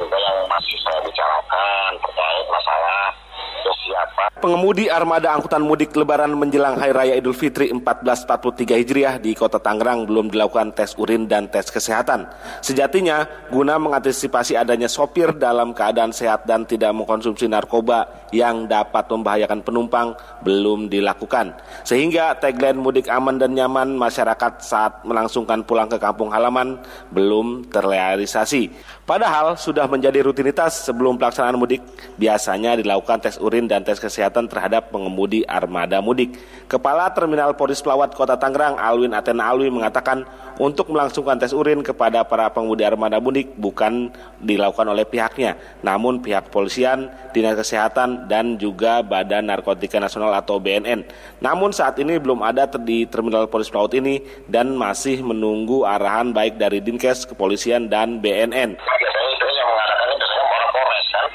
Juga yang masih saya bicarakan terkait masalah kesiapan. Pengemudi armada angkutan mudik lebaran menjelang Hari Raya Idul Fitri 1443 Hijriah di kota Tangerang belum dilakukan tes urin dan tes kesehatan. Sejatinya, guna mengantisipasi adanya sopir dalam keadaan sehat dan tidak mengkonsumsi narkoba yang dapat membahayakan penumpang belum dilakukan. Sehingga tagline mudik aman dan nyaman masyarakat saat melangsungkan pulang ke kampung halaman belum terrealisasi. Padahal sudah menjadi rutinitas sebelum pelaksanaan mudik, biasanya dilakukan tes urin dan tes kesehatan terhadap pengemudi armada mudik. Kepala Terminal Polres Pelawat Kota Tangerang, Alwin Atena Alwi mengatakan untuk melangsungkan tes urin kepada para pengemudi armada mudik bukan dilakukan oleh pihaknya, namun pihak polisian, dinas kesehatan, dan juga Badan Narkotika Nasional atau BNN. Namun saat ini belum ada di Terminal Polres Pelawat ini dan masih menunggu arahan baik dari Dinkes, Kepolisian, dan BNN. Biasanya itu yang mengadakan itu biasanya orang Polres kan.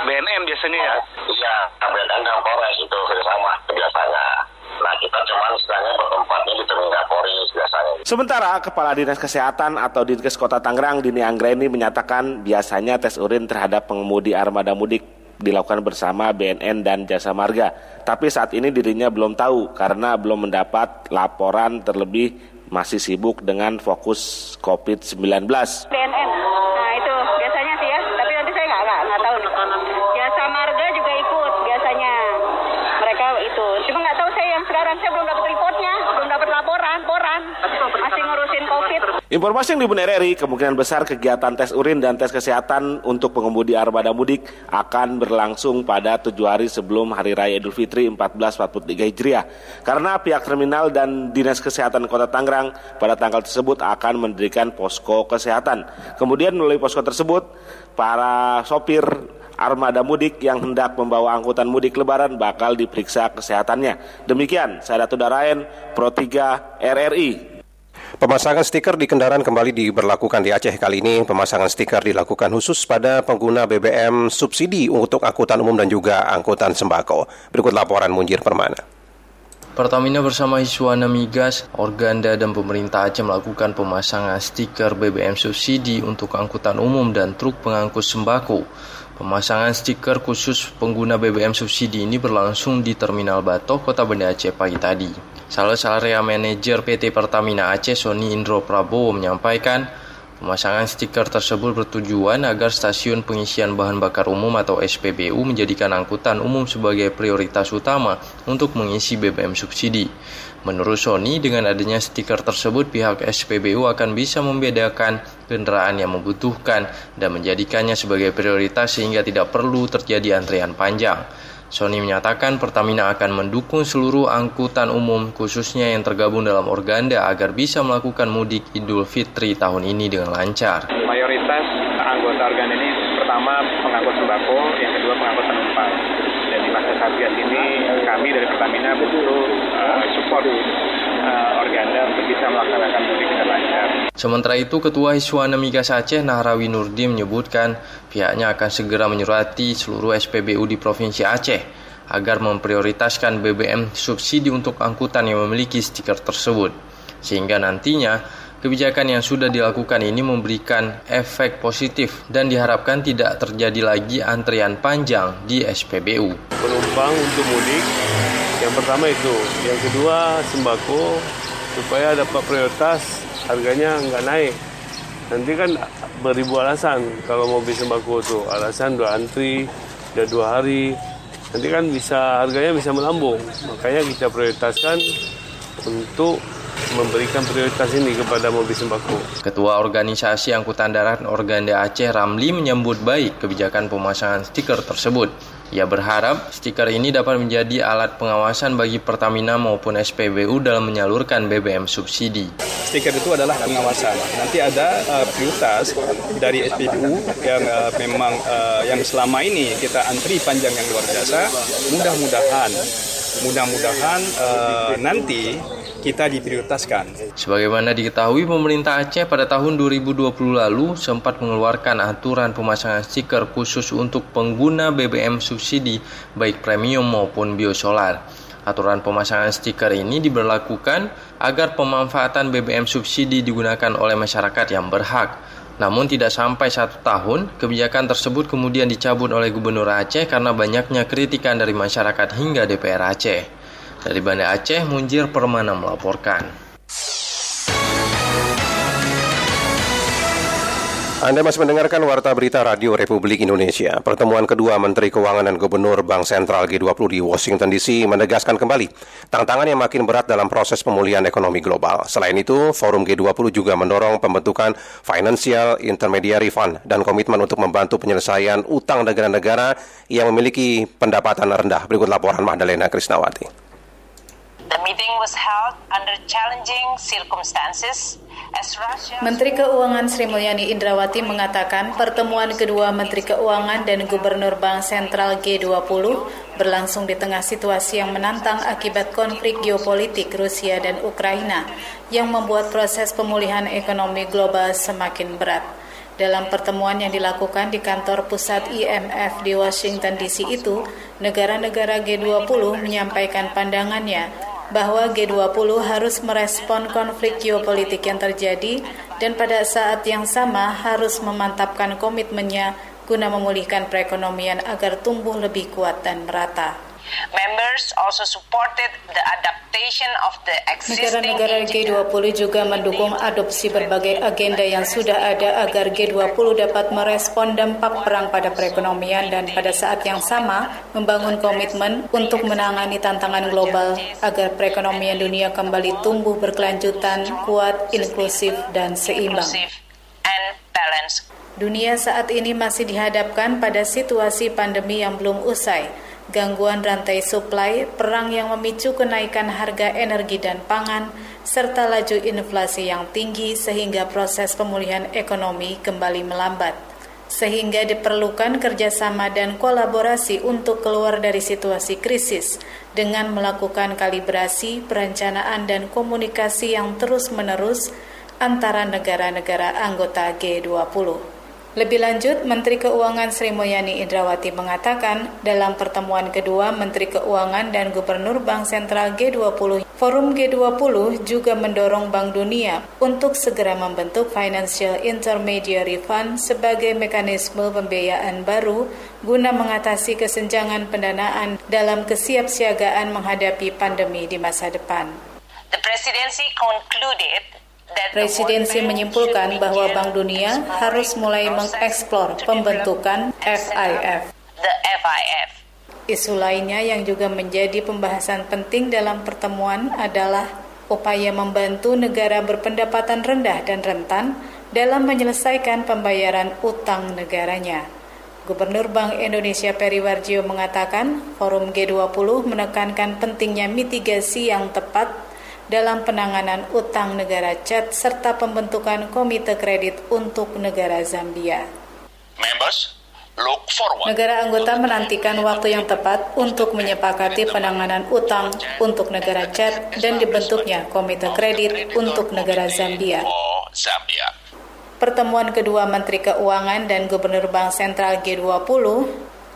BNN biasanya ya? Iya, BNN dan Polres itu kerjasama biasanya. Nah kita cuman istilahnya bertempatnya di Terminal Polres biasanya. Sementara Kepala Dinas Kesehatan atau Dinkes Kota Tangerang Dini Anggreni menyatakan biasanya tes urin terhadap pengemudi armada mudik dilakukan bersama BNN dan Jasa Marga. Tapi saat ini dirinya belum tahu karena belum mendapat laporan terlebih masih sibuk dengan fokus COVID-19. BNN, nah itu biasanya sih ya, tapi nanti saya nggak nggak nggak tahu nih. Jasa Marga juga ikut biasanya, mereka itu. Cuma nggak tahu saya yang sekarang saya belum dapat reportnya, belum dapat laporan, laporan, masih ngurusin COVID. Informasi yang dibun RRI, kemungkinan besar kegiatan tes urin dan tes kesehatan untuk pengemudi armada mudik akan berlangsung pada tujuh hari sebelum Hari Raya Idul Fitri 1443 Hijriah. Karena pihak terminal dan Dinas Kesehatan Kota Tangerang pada tanggal tersebut akan mendirikan posko kesehatan. Kemudian melalui posko tersebut, para sopir armada mudik yang hendak membawa angkutan mudik lebaran bakal diperiksa kesehatannya. Demikian, saya Datu Daraen, Pro 3 RRI. Pemasangan stiker di kendaraan kembali diberlakukan di Aceh kali ini. Pemasangan stiker dilakukan khusus pada pengguna BBM subsidi untuk angkutan umum dan juga angkutan sembako. Berikut laporan Munjir Permana. Pertamina bersama Hiswana Migas, Organda, dan pemerintah Aceh melakukan pemasangan stiker BBM subsidi untuk angkutan umum dan truk pengangkut sembako. Pemasangan stiker khusus pengguna BBM subsidi ini berlangsung di Terminal Batok, Kota Banda Aceh pagi tadi. Salah area manajer PT Pertamina Aceh, Sony Indro Prabowo, menyampaikan Pemasangan stiker tersebut bertujuan agar stasiun pengisian bahan bakar umum atau SPBU menjadikan angkutan umum sebagai prioritas utama untuk mengisi BBM subsidi. Menurut Sony, dengan adanya stiker tersebut pihak SPBU akan bisa membedakan kendaraan yang membutuhkan dan menjadikannya sebagai prioritas sehingga tidak perlu terjadi antrian panjang. Sony menyatakan Pertamina akan mendukung seluruh angkutan umum khususnya yang tergabung dalam organda agar bisa melakukan mudik Idul Fitri tahun ini dengan lancar. Mayoritas anggota organda ini pertama pengangkut sembako, yang kedua pengangkut penumpang. Dan di masa Satgas ini kami dari Pertamina butuh uh, support uh, organda untuk bisa melaksanakan mudik dengan lancar. Sementara itu, Ketua Hiswana Migas Aceh Nahrawi Nurdi menyebutkan pihaknya akan segera menyurati seluruh SPBU di Provinsi Aceh agar memprioritaskan BBM subsidi untuk angkutan yang memiliki stiker tersebut. Sehingga nantinya kebijakan yang sudah dilakukan ini memberikan efek positif dan diharapkan tidak terjadi lagi antrian panjang di SPBU. Penumpang untuk mudik, yang pertama itu. Yang kedua, sembako supaya dapat prioritas harganya nggak naik. Nanti kan beribu alasan kalau mau beli sembako tuh. Alasan dua antri, udah dua hari. Nanti kan bisa harganya bisa melambung. Makanya kita prioritaskan untuk memberikan prioritas ini kepada mobil sembako. Ketua Organisasi Angkutan Darat Organda Aceh Ramli menyambut baik kebijakan pemasangan stiker tersebut. Ia berharap stiker ini dapat menjadi alat pengawasan bagi Pertamina maupun SPBU dalam menyalurkan BBM subsidi. Stiker itu adalah pengawasan. Nanti ada uh, prioritas dari SPBU yang uh, memang uh, yang selama ini kita antri panjang yang luar biasa. Mudah-mudahan, mudah-mudahan uh, nanti kita diprioritaskan. Sebagaimana diketahui, pemerintah Aceh pada tahun 2020 lalu sempat mengeluarkan aturan pemasangan stiker khusus untuk pengguna BBM subsidi baik premium maupun biosolar. Aturan pemasangan stiker ini diberlakukan agar pemanfaatan BBM subsidi digunakan oleh masyarakat yang berhak. Namun tidak sampai satu tahun, kebijakan tersebut kemudian dicabut oleh Gubernur Aceh karena banyaknya kritikan dari masyarakat hingga DPR Aceh. Dari Banda Aceh, Munjir Permana melaporkan. Anda masih mendengarkan Warta Berita Radio Republik Indonesia. Pertemuan kedua Menteri Keuangan dan Gubernur Bank Sentral G20 di Washington DC menegaskan kembali tantangan yang makin berat dalam proses pemulihan ekonomi global. Selain itu, Forum G20 juga mendorong pembentukan Financial Intermediary Fund dan komitmen untuk membantu penyelesaian utang negara-negara yang memiliki pendapatan rendah. Berikut laporan Mahdalena Krisnawati. Menteri Keuangan Sri Mulyani Indrawati mengatakan pertemuan kedua Menteri Keuangan dan Gubernur Bank Sentral G20 berlangsung di tengah situasi yang menantang akibat konflik geopolitik Rusia dan Ukraina yang membuat proses pemulihan ekonomi global semakin berat. Dalam pertemuan yang dilakukan di kantor pusat IMF di Washington DC itu, negara-negara G20 menyampaikan pandangannya bahwa G20 harus merespon konflik geopolitik yang terjadi dan pada saat yang sama harus memantapkan komitmennya guna memulihkan perekonomian agar tumbuh lebih kuat dan merata. Members also supported the adaptation of the existing Negara-negara G20 juga mendukung adopsi berbagai agenda yang sudah ada agar G20 dapat merespon dampak perang pada perekonomian dan pada saat yang sama membangun komitmen untuk menangani tantangan global agar perekonomian dunia kembali tumbuh berkelanjutan, kuat, inklusif, dan seimbang. Dunia saat ini masih dihadapkan pada situasi pandemi yang belum usai gangguan rantai suplai, perang yang memicu kenaikan harga energi dan pangan, serta laju inflasi yang tinggi sehingga proses pemulihan ekonomi kembali melambat. Sehingga diperlukan kerjasama dan kolaborasi untuk keluar dari situasi krisis dengan melakukan kalibrasi, perencanaan, dan komunikasi yang terus-menerus antara negara-negara anggota G20. Lebih lanjut, Menteri Keuangan Sri Mulyani Indrawati mengatakan dalam pertemuan kedua Menteri Keuangan dan Gubernur Bank Sentral G20, Forum G20 juga mendorong Bank Dunia untuk segera membentuk Financial Intermediary Fund sebagai mekanisme pembiayaan baru guna mengatasi kesenjangan pendanaan dalam kesiapsiagaan menghadapi pandemi di masa depan. The presidency concluded Presidensi menyimpulkan bahwa Bank Dunia harus mulai mengeksplor pembentukan FIF. Isu lainnya yang juga menjadi pembahasan penting dalam pertemuan adalah upaya membantu negara berpendapatan rendah dan rentan dalam menyelesaikan pembayaran utang negaranya. Gubernur Bank Indonesia Peri Warjio mengatakan forum G20 menekankan pentingnya mitigasi yang tepat dalam penanganan utang negara Chad serta pembentukan komite kredit untuk negara Zambia. Members, Negara anggota menantikan waktu yang tepat untuk menyepakati penanganan utang untuk negara Chad dan dibentuknya komite kredit untuk negara Zambia. Pertemuan kedua Menteri Keuangan dan Gubernur Bank Sentral G20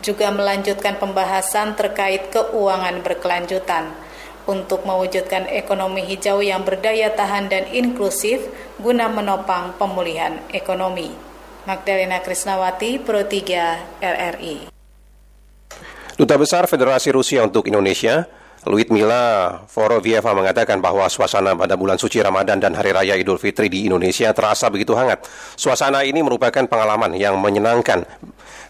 juga melanjutkan pembahasan terkait keuangan berkelanjutan untuk mewujudkan ekonomi hijau yang berdaya tahan dan inklusif guna menopang pemulihan ekonomi. Magdalena Krisnawati, Pro 3 RRI. Duta Besar Federasi Rusia untuk Indonesia, Luitmila Forovieva mengatakan bahwa suasana pada bulan suci Ramadan dan Hari Raya Idul Fitri di Indonesia terasa begitu hangat. Suasana ini merupakan pengalaman yang menyenangkan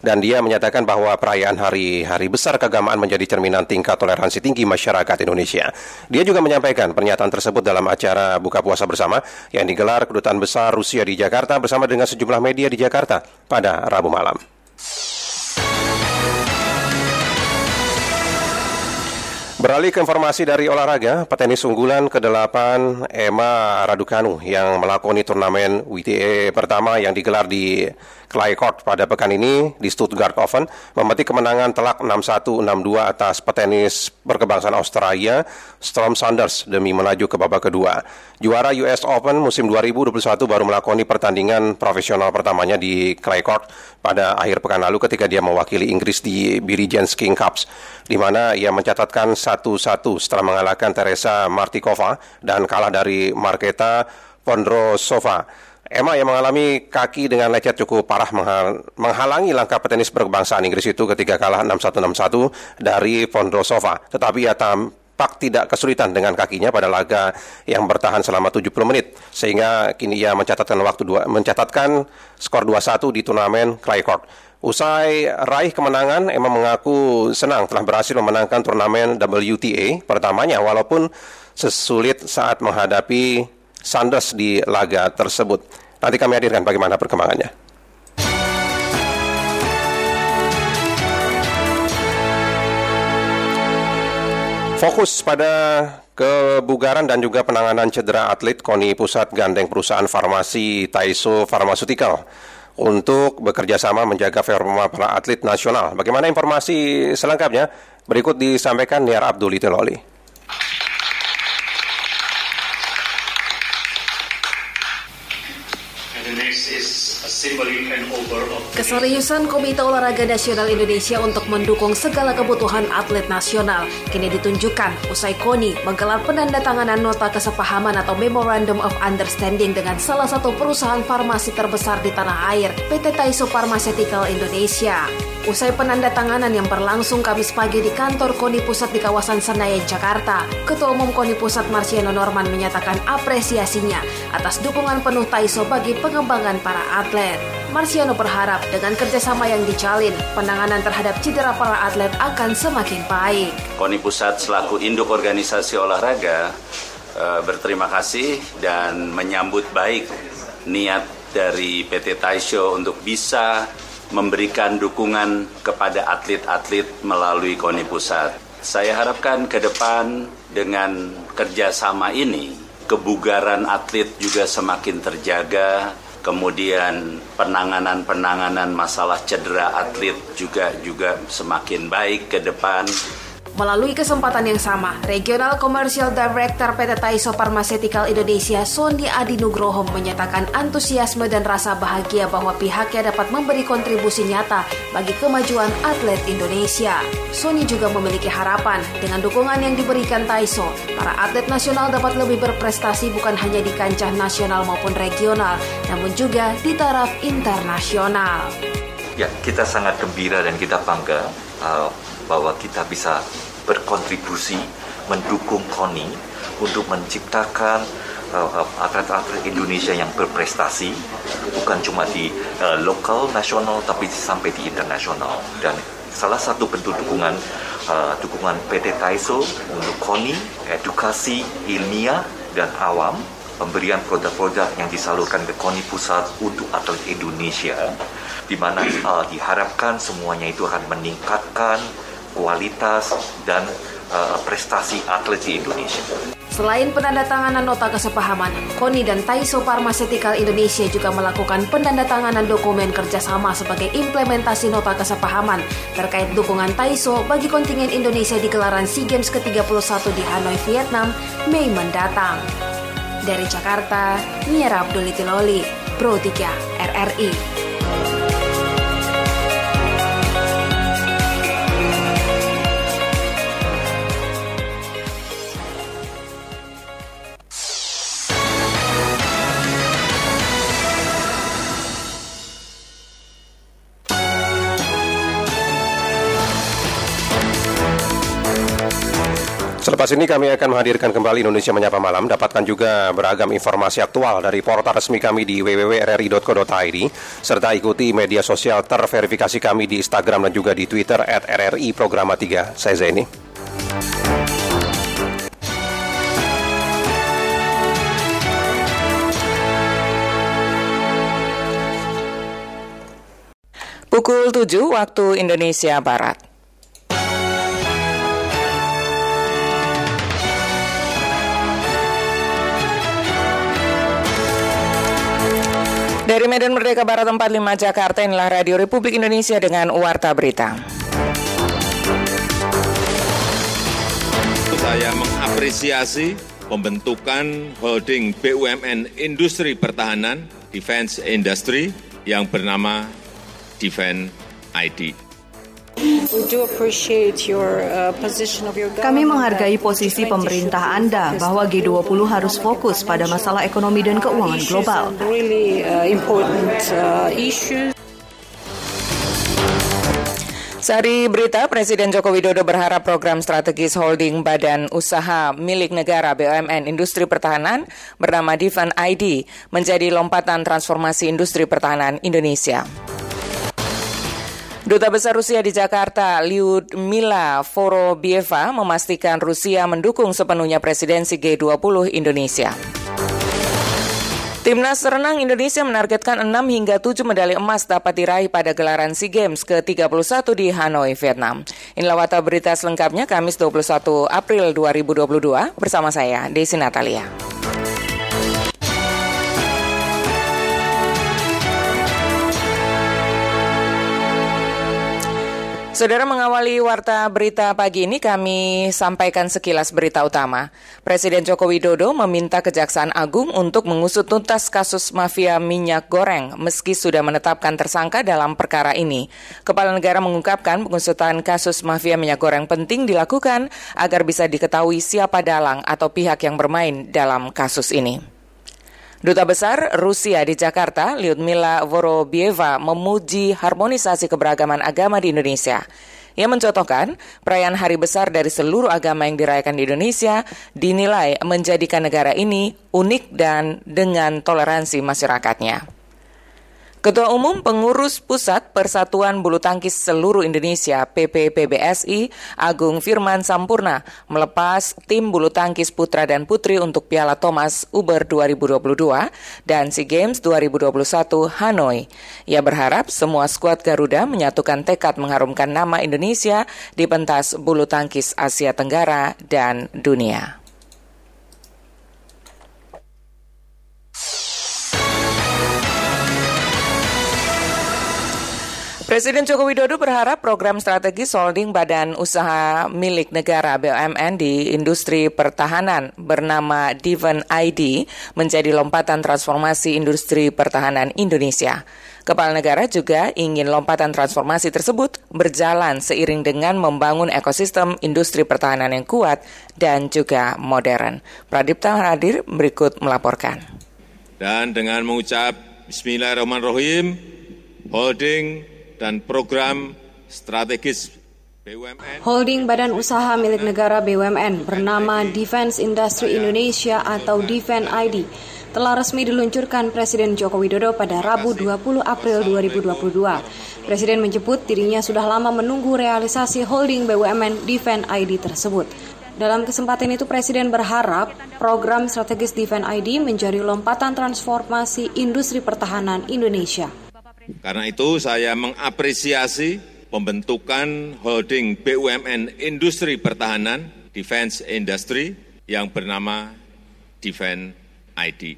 dan dia menyatakan bahwa perayaan hari-hari besar keagamaan menjadi cerminan tingkat toleransi tinggi masyarakat Indonesia. Dia juga menyampaikan pernyataan tersebut dalam acara buka puasa bersama yang digelar Kedutaan Besar Rusia di Jakarta bersama dengan sejumlah media di Jakarta pada Rabu malam. Beralih ke informasi dari olahraga, petenis unggulan ke-8 Emma Raducanu yang melakoni turnamen WTA pertama yang digelar di Clay Court pada pekan ini di Stuttgart Open memetik kemenangan telak 6-1, 6-2 atas petenis berkebangsaan Australia Storm Sanders demi melaju ke babak kedua. Juara US Open musim 2021 baru melakoni pertandingan profesional pertamanya di Clay Court pada akhir pekan lalu ketika dia mewakili Inggris di Billie Jean King Cups di mana ia mencatatkan 1-1 setelah mengalahkan Teresa Martikova dan kalah dari Marketa Pondrosova. Emma yang mengalami kaki dengan lecet cukup parah menghalangi langkah petenis berkebangsaan Inggris itu ketika kalah 6-1-6-1 dari Vondrosova. Tetapi ia tampak tidak kesulitan dengan kakinya pada laga yang bertahan selama 70 menit sehingga kini ia mencatatkan waktu dua, mencatatkan skor 2-1 di turnamen Clay Court. Usai raih kemenangan, Emma mengaku senang telah berhasil memenangkan turnamen WTA pertamanya walaupun sesulit saat menghadapi Sanders di laga tersebut. Nanti kami hadirkan bagaimana perkembangannya. Fokus pada kebugaran dan juga penanganan cedera atlet KONI Pusat Gandeng Perusahaan Farmasi Taiso Pharmaceutical untuk bekerja sama menjaga performa para atlet nasional. Bagaimana informasi selengkapnya? Berikut disampaikan Niar Abdul Iteloli. Keseriusan Komite Olahraga Nasional Indonesia untuk mendukung segala kebutuhan atlet nasional kini ditunjukkan usai KONI menggelar penandatanganan nota kesepahaman atau Memorandum of Understanding dengan salah satu perusahaan farmasi terbesar di tanah air, PT Taiso Pharmaceutical Indonesia. Usai penandatanganan yang berlangsung Kamis pagi di kantor KONI Pusat di kawasan Senayan, Jakarta, Ketua Umum KONI Pusat Marciano Norman menyatakan apresiasinya atas dukungan penuh Taiso bagi pengembangan para atlet. Marciano berharap dengan kerjasama yang dijalin, penanganan terhadap cedera para atlet akan semakin baik. KONI Pusat selaku induk organisasi olahraga eh, berterima kasih dan menyambut baik niat dari PT Taisho untuk bisa memberikan dukungan kepada atlet-atlet melalui KONI Pusat. Saya harapkan ke depan dengan kerjasama ini, kebugaran atlet juga semakin terjaga, kemudian penanganan-penanganan masalah cedera atlet juga juga semakin baik ke depan Melalui kesempatan yang sama, Regional Commercial Director PT Taiso Pharmaceutical Indonesia, Sony Adi Nugroho menyatakan antusiasme dan rasa bahagia bahwa pihaknya dapat memberi kontribusi nyata bagi kemajuan atlet Indonesia. Sony juga memiliki harapan dengan dukungan yang diberikan Taiso, para atlet nasional dapat lebih berprestasi bukan hanya di kancah nasional maupun regional, namun juga di taraf internasional. Ya, kita sangat gembira dan kita bangga uh, bahwa kita bisa berkontribusi mendukung KONI untuk menciptakan atlet-atlet Indonesia yang berprestasi bukan cuma di uh, lokal nasional tapi sampai di internasional. Dan salah satu bentuk dukungan uh, dukungan PT Taiso untuk KONI edukasi ilmiah dan awam pemberian produk-produk yang disalurkan ke KONI Pusat untuk atlet Indonesia di mana uh, diharapkan semuanya itu akan meningkatkan kualitas dan uh, prestasi atlet di Indonesia. Selain penandatanganan nota kesepahaman, KONI dan Taiso Pharmaceutical Indonesia juga melakukan penandatanganan dokumen kerjasama sebagai implementasi nota kesepahaman terkait dukungan Taiso bagi kontingen Indonesia di gelaran SEA Games ke-31 di Hanoi, Vietnam, Mei mendatang. Dari Jakarta, Mira Abdulitiloli, Pro 3 RRI. Selepas ini kami akan menghadirkan kembali Indonesia Menyapa Malam. Dapatkan juga beragam informasi aktual dari portal resmi kami di www.rri.co.id serta ikuti media sosial terverifikasi kami di Instagram dan juga di Twitter at RRI Programa 3. Saya Zeni. Pukul 7 waktu Indonesia Barat. Dari Medan Merdeka Barat 45 Jakarta inilah Radio Republik Indonesia dengan Warta Berita. Saya mengapresiasi pembentukan holding BUMN Industri Pertahanan Defense Industry yang bernama Defense ID. Uh, Kami menghargai posisi pemerintah Anda bahwa G20 harus fokus pada masalah ekonomi dan keuangan global. Uh, uh, Sari berita, Presiden Joko Widodo berharap program strategis holding badan usaha milik negara BUMN Industri Pertahanan bernama Defense ID menjadi lompatan transformasi industri pertahanan Indonesia. Duta Besar Rusia di Jakarta, Lyudmila Vorobieva, memastikan Rusia mendukung sepenuhnya presidensi G20 Indonesia. Timnas renang Indonesia menargetkan 6 hingga 7 medali emas dapat diraih pada gelaran SEA Games ke-31 di Hanoi, Vietnam. Inilah wata berita selengkapnya Kamis 21 April 2022 bersama saya, Desi Natalia. Saudara mengawali warta berita pagi ini kami sampaikan sekilas berita utama. Presiden Joko Widodo meminta Kejaksaan Agung untuk mengusut tuntas kasus mafia minyak goreng meski sudah menetapkan tersangka dalam perkara ini. Kepala negara mengungkapkan pengusutan kasus mafia minyak goreng penting dilakukan agar bisa diketahui siapa dalang atau pihak yang bermain dalam kasus ini. Duta Besar Rusia di Jakarta, Lyudmila Vorobieva, memuji harmonisasi keberagaman agama di Indonesia. Ia mencontohkan perayaan hari besar dari seluruh agama yang dirayakan di Indonesia dinilai menjadikan negara ini unik dan dengan toleransi masyarakatnya. Ketua Umum Pengurus Pusat Persatuan Bulu Tangkis Seluruh Indonesia PPPBSI Agung Firman Sampurna melepas tim bulu tangkis putra dan putri untuk Piala Thomas Uber 2022 dan SEA Games 2021 Hanoi. Ia berharap semua skuad Garuda menyatukan tekad mengharumkan nama Indonesia di pentas bulu tangkis Asia Tenggara dan dunia. Presiden Joko Widodo berharap program strategi holding badan usaha milik negara BUMN di industri pertahanan bernama Diven ID menjadi lompatan transformasi industri pertahanan Indonesia. Kepala negara juga ingin lompatan transformasi tersebut berjalan seiring dengan membangun ekosistem industri pertahanan yang kuat dan juga modern. Pradipta hadir berikut melaporkan. Dan dengan mengucap Bismillahirrahmanirrahim, holding dan program strategis Holding badan usaha milik negara BUMN bernama Defense Industry Indonesia atau Defense ID telah resmi diluncurkan Presiden Joko Widodo pada Rabu 20 April 2022. Presiden menyebut dirinya sudah lama menunggu realisasi holding BUMN Defense ID tersebut. Dalam kesempatan itu Presiden berharap program strategis Defense ID menjadi lompatan transformasi industri pertahanan Indonesia. Karena itu saya mengapresiasi pembentukan holding BUMN Industri Pertahanan Defense Industry yang bernama Defense ID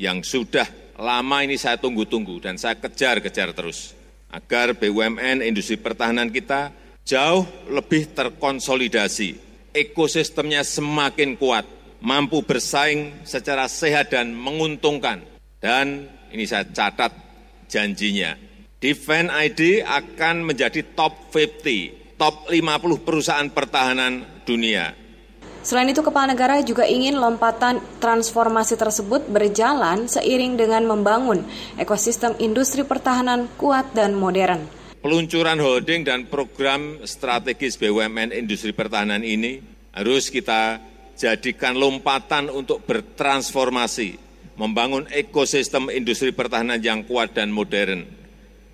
yang sudah lama ini saya tunggu-tunggu dan saya kejar-kejar terus agar BUMN industri pertahanan kita jauh lebih terkonsolidasi, ekosistemnya semakin kuat, mampu bersaing secara sehat dan menguntungkan. Dan ini saya catat janjinya, Defense ID akan menjadi top 50, top 50 perusahaan pertahanan dunia. Selain itu, Kepala Negara juga ingin lompatan transformasi tersebut berjalan seiring dengan membangun ekosistem industri pertahanan kuat dan modern. Peluncuran holding dan program strategis BUMN industri pertahanan ini harus kita jadikan lompatan untuk bertransformasi, membangun ekosistem industri pertahanan yang kuat dan modern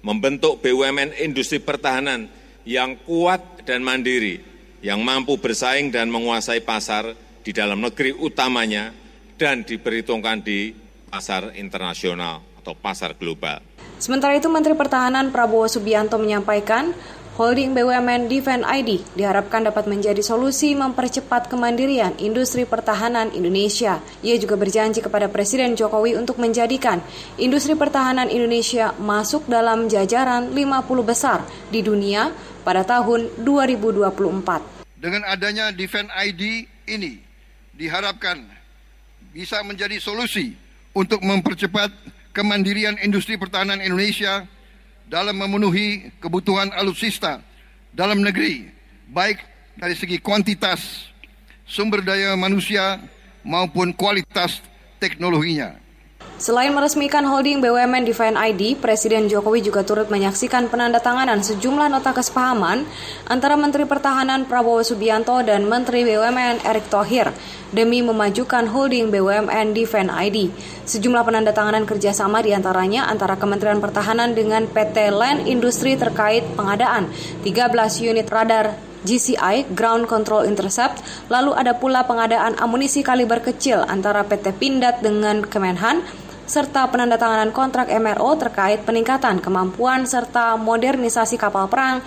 membentuk BUMN industri pertahanan yang kuat dan mandiri, yang mampu bersaing dan menguasai pasar di dalam negeri utamanya dan diperhitungkan di pasar internasional atau pasar global. Sementara itu Menteri Pertahanan Prabowo Subianto menyampaikan Holding BUMN Defense ID diharapkan dapat menjadi solusi mempercepat kemandirian industri pertahanan Indonesia. Ia juga berjanji kepada Presiden Jokowi untuk menjadikan industri pertahanan Indonesia masuk dalam jajaran 50 besar di dunia pada tahun 2024. Dengan adanya Defense ID ini diharapkan bisa menjadi solusi untuk mempercepat kemandirian industri pertahanan Indonesia dalam memenuhi kebutuhan alutsista dalam negeri, baik dari segi kuantitas sumber daya manusia maupun kualitas teknologinya. Selain meresmikan holding BUMN Define ID, Presiden Jokowi juga turut menyaksikan penandatanganan sejumlah nota kesepahaman antara Menteri Pertahanan Prabowo Subianto dan Menteri BUMN Erick Thohir demi memajukan holding BUMN Define ID. Sejumlah penandatanganan kerjasama di antaranya antara Kementerian Pertahanan dengan PT Land Industri terkait pengadaan 13 unit radar GCI Ground Control Intercept, lalu ada pula pengadaan amunisi kaliber kecil antara PT Pindad dengan Kemenhan serta penandatanganan kontrak MRO terkait peningkatan kemampuan serta modernisasi kapal perang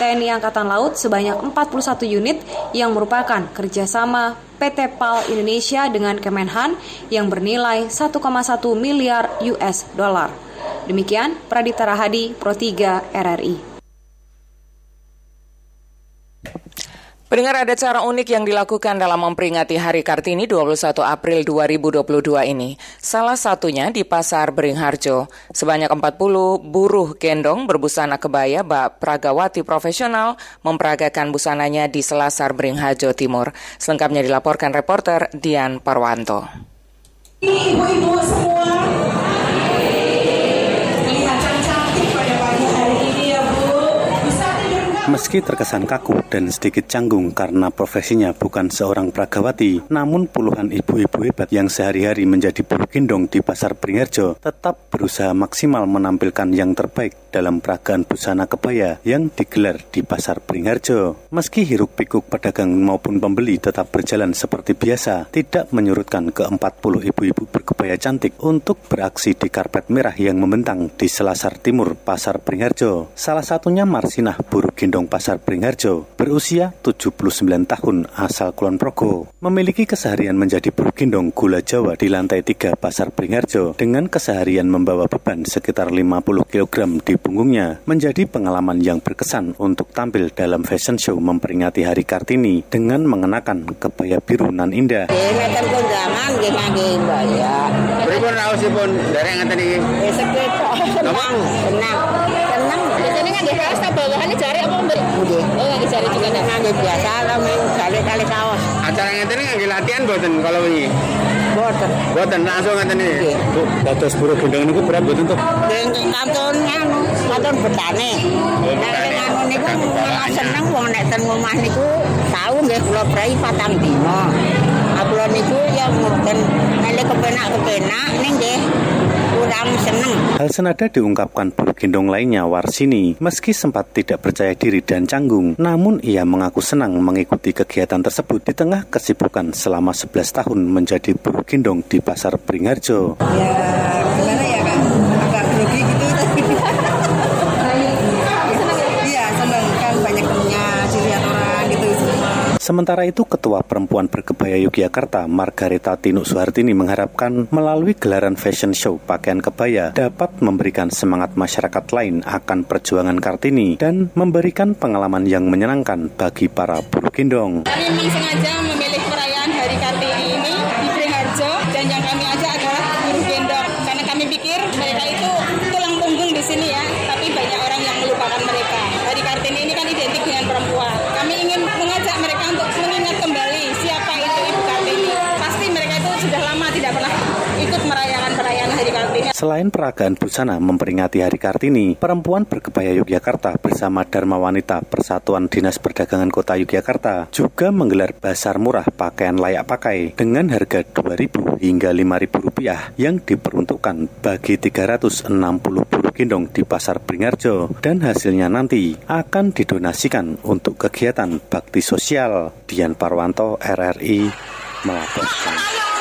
TNI Angkatan Laut sebanyak 41 unit yang merupakan kerjasama PT PAL Indonesia dengan Kemenhan yang bernilai 1,1 miliar US dollar. Demikian Pradita Rahadi, Pro 3 RRI. Pendengar ada cara unik yang dilakukan dalam memperingati Hari Kartini 21 April 2022 ini. Salah satunya di Pasar Beringharjo. Sebanyak 40 buruh gendong berbusana kebaya bak pragawati profesional memperagakan busananya di Selasar Beringharjo Timur. Selengkapnya dilaporkan reporter Dian Parwanto. Ibu-ibu semua Meski terkesan kaku dan sedikit canggung karena profesinya bukan seorang pragawati, namun puluhan ibu-ibu hebat yang sehari-hari menjadi buruh gendong di Pasar Pringharjo tetap berusaha maksimal menampilkan yang terbaik dalam peragaan busana kebaya yang digelar di Pasar Pringharjo. Meski hiruk pikuk pedagang maupun pembeli tetap berjalan seperti biasa, tidak menyurutkan ke-40 ibu-ibu berkebaya cantik untuk beraksi di karpet merah yang membentang di Selasar Timur Pasar Pringharjo. Salah satunya Marsinah buruh gendong Gunung Pasar Pringharjo, berusia 79 tahun asal Kulon Progo, memiliki keseharian menjadi buruh gendong gula Jawa di lantai 3 Pasar Pringharjo dengan keseharian membawa beban sekitar 50 kg di punggungnya menjadi pengalaman yang berkesan untuk tampil dalam fashion show memperingati Hari Kartini dengan mengenakan kebaya biru nan indah. Raosipun ngeten iki? Tenang, tenang. Kaos ta bawahannya jari Nggih. Oh jari juga nggih biasa lah main kali-kali kaos. Acara ngeten iki nggih latihan mboten kalau wingi? Mboten. Mboten langsung ngeten iki. Bu, dados buruh gendong niku berat mboten tuh? Nggih kantun anu, kantun betane. Nang anu niku malah seneng wong nek ten omah niku tahu nggih kula prai patang dina. Ah kula niku ya mboten nek kepenak-kepenak ning nggih kurang seneng. Hal senada diungkapkan buruh gendong lainnya Warsini. Meski sempat tidak percaya diri dan canggung, namun ia mengaku senang mengikuti kegiatan tersebut di tengah kesibukan selama 11 tahun menjadi buruh gendong di Pasar gimana ya Sementara itu, Ketua Perempuan Berkebaya Yogyakarta, Margareta Tinuk Suhartini mengharapkan melalui gelaran fashion show pakaian kebaya dapat memberikan semangat masyarakat lain akan perjuangan Kartini dan memberikan pengalaman yang menyenangkan bagi para buruh gendong. Kami sengaja Selain peragaan busana memperingati Hari Kartini, perempuan berkebaya Yogyakarta bersama Dharma Wanita Persatuan Dinas Perdagangan Kota Yogyakarta juga menggelar basar murah pakaian layak pakai dengan harga Rp2.000 hingga Rp5.000 rupiah yang diperuntukkan bagi 360 buruh gendong di Pasar Pringharjo dan hasilnya nanti akan didonasikan untuk kegiatan bakti sosial. Dian Parwanto, RRI, melaporkan.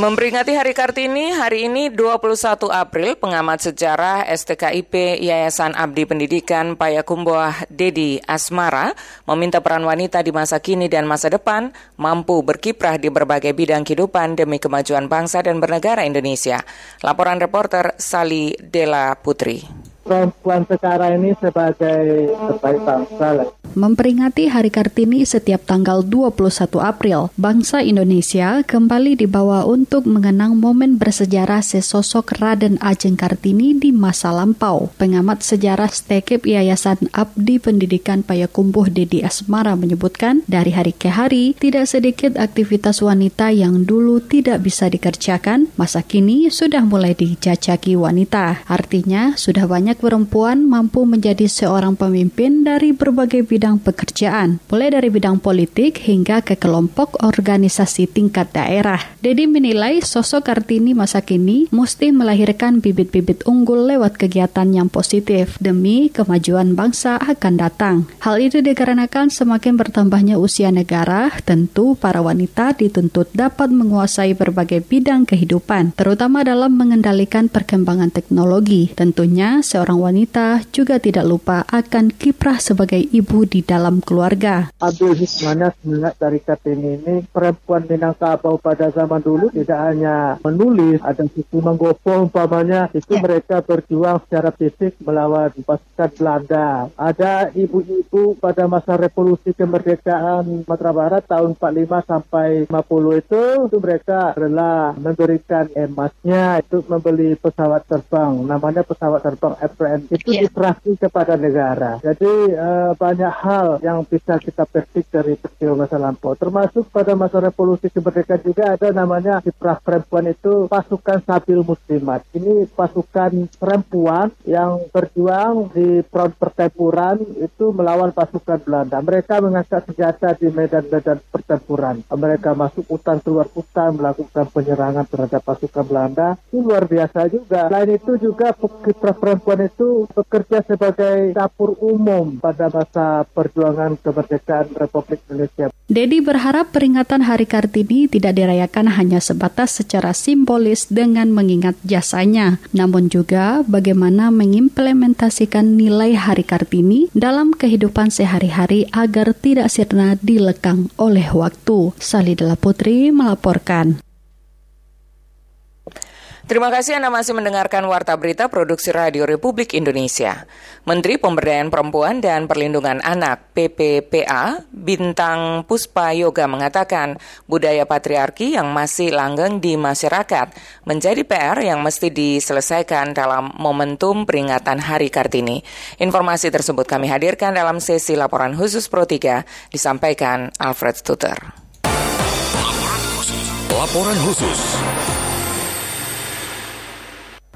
Memperingati Hari Kartini, hari ini 21 April, pengamat sejarah STKIP Yayasan Abdi Pendidikan Payakumbuh Dedi Asmara meminta peran wanita di masa kini dan masa depan mampu berkiprah di berbagai bidang kehidupan demi kemajuan bangsa dan bernegara Indonesia. Laporan reporter Sali Dela Putri. Perempuan sekarang ini sebagai terbaik bangsa. Memperingati Hari Kartini setiap tanggal 21 April, bangsa Indonesia kembali dibawa untuk mengenang momen bersejarah sesosok Raden Ajeng Kartini di masa lampau. Pengamat sejarah Stekip Yayasan Abdi Pendidikan Payakumbuh Dedi Asmara menyebutkan, dari hari ke hari, tidak sedikit aktivitas wanita yang dulu tidak bisa dikerjakan, masa kini sudah mulai dijajaki wanita. Artinya, sudah banyak perempuan mampu menjadi seorang pemimpin dari berbagai bidang pekerjaan, mulai dari bidang politik hingga ke kelompok organisasi tingkat daerah. Dedi menilai sosok Kartini masa kini mesti melahirkan bibit-bibit unggul lewat kegiatan yang positif demi kemajuan bangsa akan datang. Hal itu dikarenakan semakin bertambahnya usia negara, tentu para wanita dituntut dapat menguasai berbagai bidang kehidupan, terutama dalam mengendalikan perkembangan teknologi. Tentunya seorang wanita juga tidak lupa akan kiprah sebagai ibu di dalam keluarga. Ambil hikmahnya semangat dari Kartini ini perempuan Minangkabau pada zaman dulu tidak hanya menulis, ada suku menggopo umpamanya itu mereka berjuang secara fisik melawan pasukan Belanda. Ada ibu-ibu pada masa revolusi kemerdekaan Sumatera Barat tahun 45 sampai 50 itu, itu mereka rela memberikan emasnya itu membeli pesawat terbang namanya pesawat terbang F-1 itu diserahkan kepada negara. Jadi eh, banyak hal yang bisa kita petik dari peristiwa masa lampau. Termasuk pada masa revolusi kemerdekaan juga ada namanya kiprah perempuan itu pasukan Sabil Muslimat. Ini pasukan perempuan yang berjuang di front pertempuran itu melawan pasukan Belanda. Mereka mengangkat senjata di medan-medan pertempuran. Mereka masuk hutan keluar hutan melakukan penyerangan terhadap pasukan Belanda. Itu luar biasa juga. Selain itu juga kiprah perempuan itu bekerja sebagai dapur umum pada masa perjuangan kemerdekaan Republik Indonesia. Dedi berharap peringatan Hari Kartini tidak dirayakan hanya sebatas secara simbolis dengan mengingat jasanya, namun juga bagaimana mengimplementasikan nilai Hari Kartini dalam kehidupan sehari-hari agar tidak sirna dilekang oleh waktu. Salidela Putri melaporkan. Terima kasih Anda masih mendengarkan Warta Berita Produksi Radio Republik Indonesia. Menteri Pemberdayaan Perempuan dan Perlindungan Anak PPPA Bintang Puspa Yoga mengatakan budaya patriarki yang masih langgeng di masyarakat menjadi PR yang mesti diselesaikan dalam momentum peringatan Hari Kartini. Informasi tersebut kami hadirkan dalam sesi laporan khusus Pro 3 disampaikan Alfred Stuter. Laporan khusus Laporan khusus.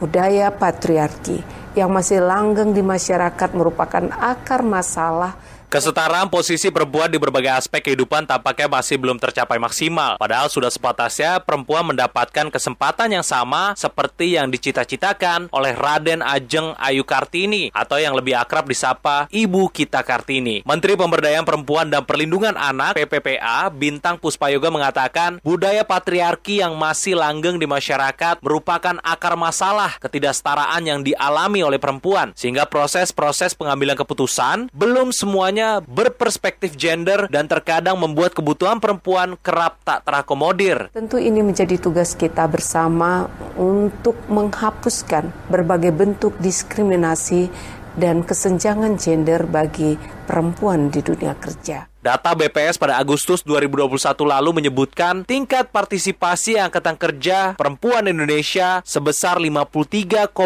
Budaya patriarki yang masih langgeng di masyarakat merupakan akar masalah Kesetaraan posisi perempuan di berbagai aspek kehidupan tampaknya masih belum tercapai maksimal. Padahal sudah sepatasnya perempuan mendapatkan kesempatan yang sama seperti yang dicita-citakan oleh Raden Ajeng Ayu Kartini atau yang lebih akrab disapa Ibu Kita Kartini. Menteri Pemberdayaan Perempuan dan Perlindungan Anak PPPA Bintang Puspayoga mengatakan budaya patriarki yang masih langgeng di masyarakat merupakan akar masalah ketidaksetaraan yang dialami oleh perempuan sehingga proses-proses pengambilan keputusan belum semuanya berperspektif gender dan terkadang membuat kebutuhan perempuan kerap tak terakomodir. Tentu ini menjadi tugas kita bersama untuk menghapuskan berbagai bentuk diskriminasi dan kesenjangan gender bagi perempuan di dunia kerja. Data BPS pada Agustus 2021 lalu menyebutkan tingkat partisipasi Angkatan Kerja Perempuan Indonesia sebesar 53,34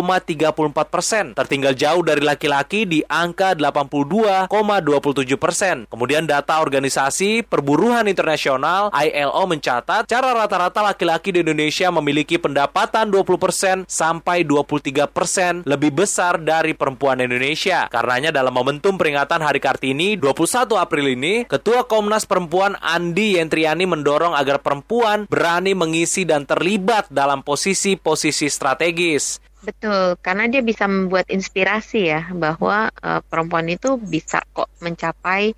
persen, tertinggal jauh dari laki-laki di angka 82,27 persen. Kemudian data Organisasi Perburuhan Internasional ILO mencatat cara rata-rata laki-laki di Indonesia memiliki pendapatan 20 persen sampai 23 persen lebih besar dari perempuan Indonesia. Karenanya dalam momentum peringatan Hari Kartini 21 April ini, Ketua Komnas Perempuan Andi Yentriani mendorong agar perempuan berani mengisi dan terlibat dalam posisi-posisi strategis. Betul, karena dia bisa membuat inspirasi ya bahwa uh, perempuan itu bisa kok mencapai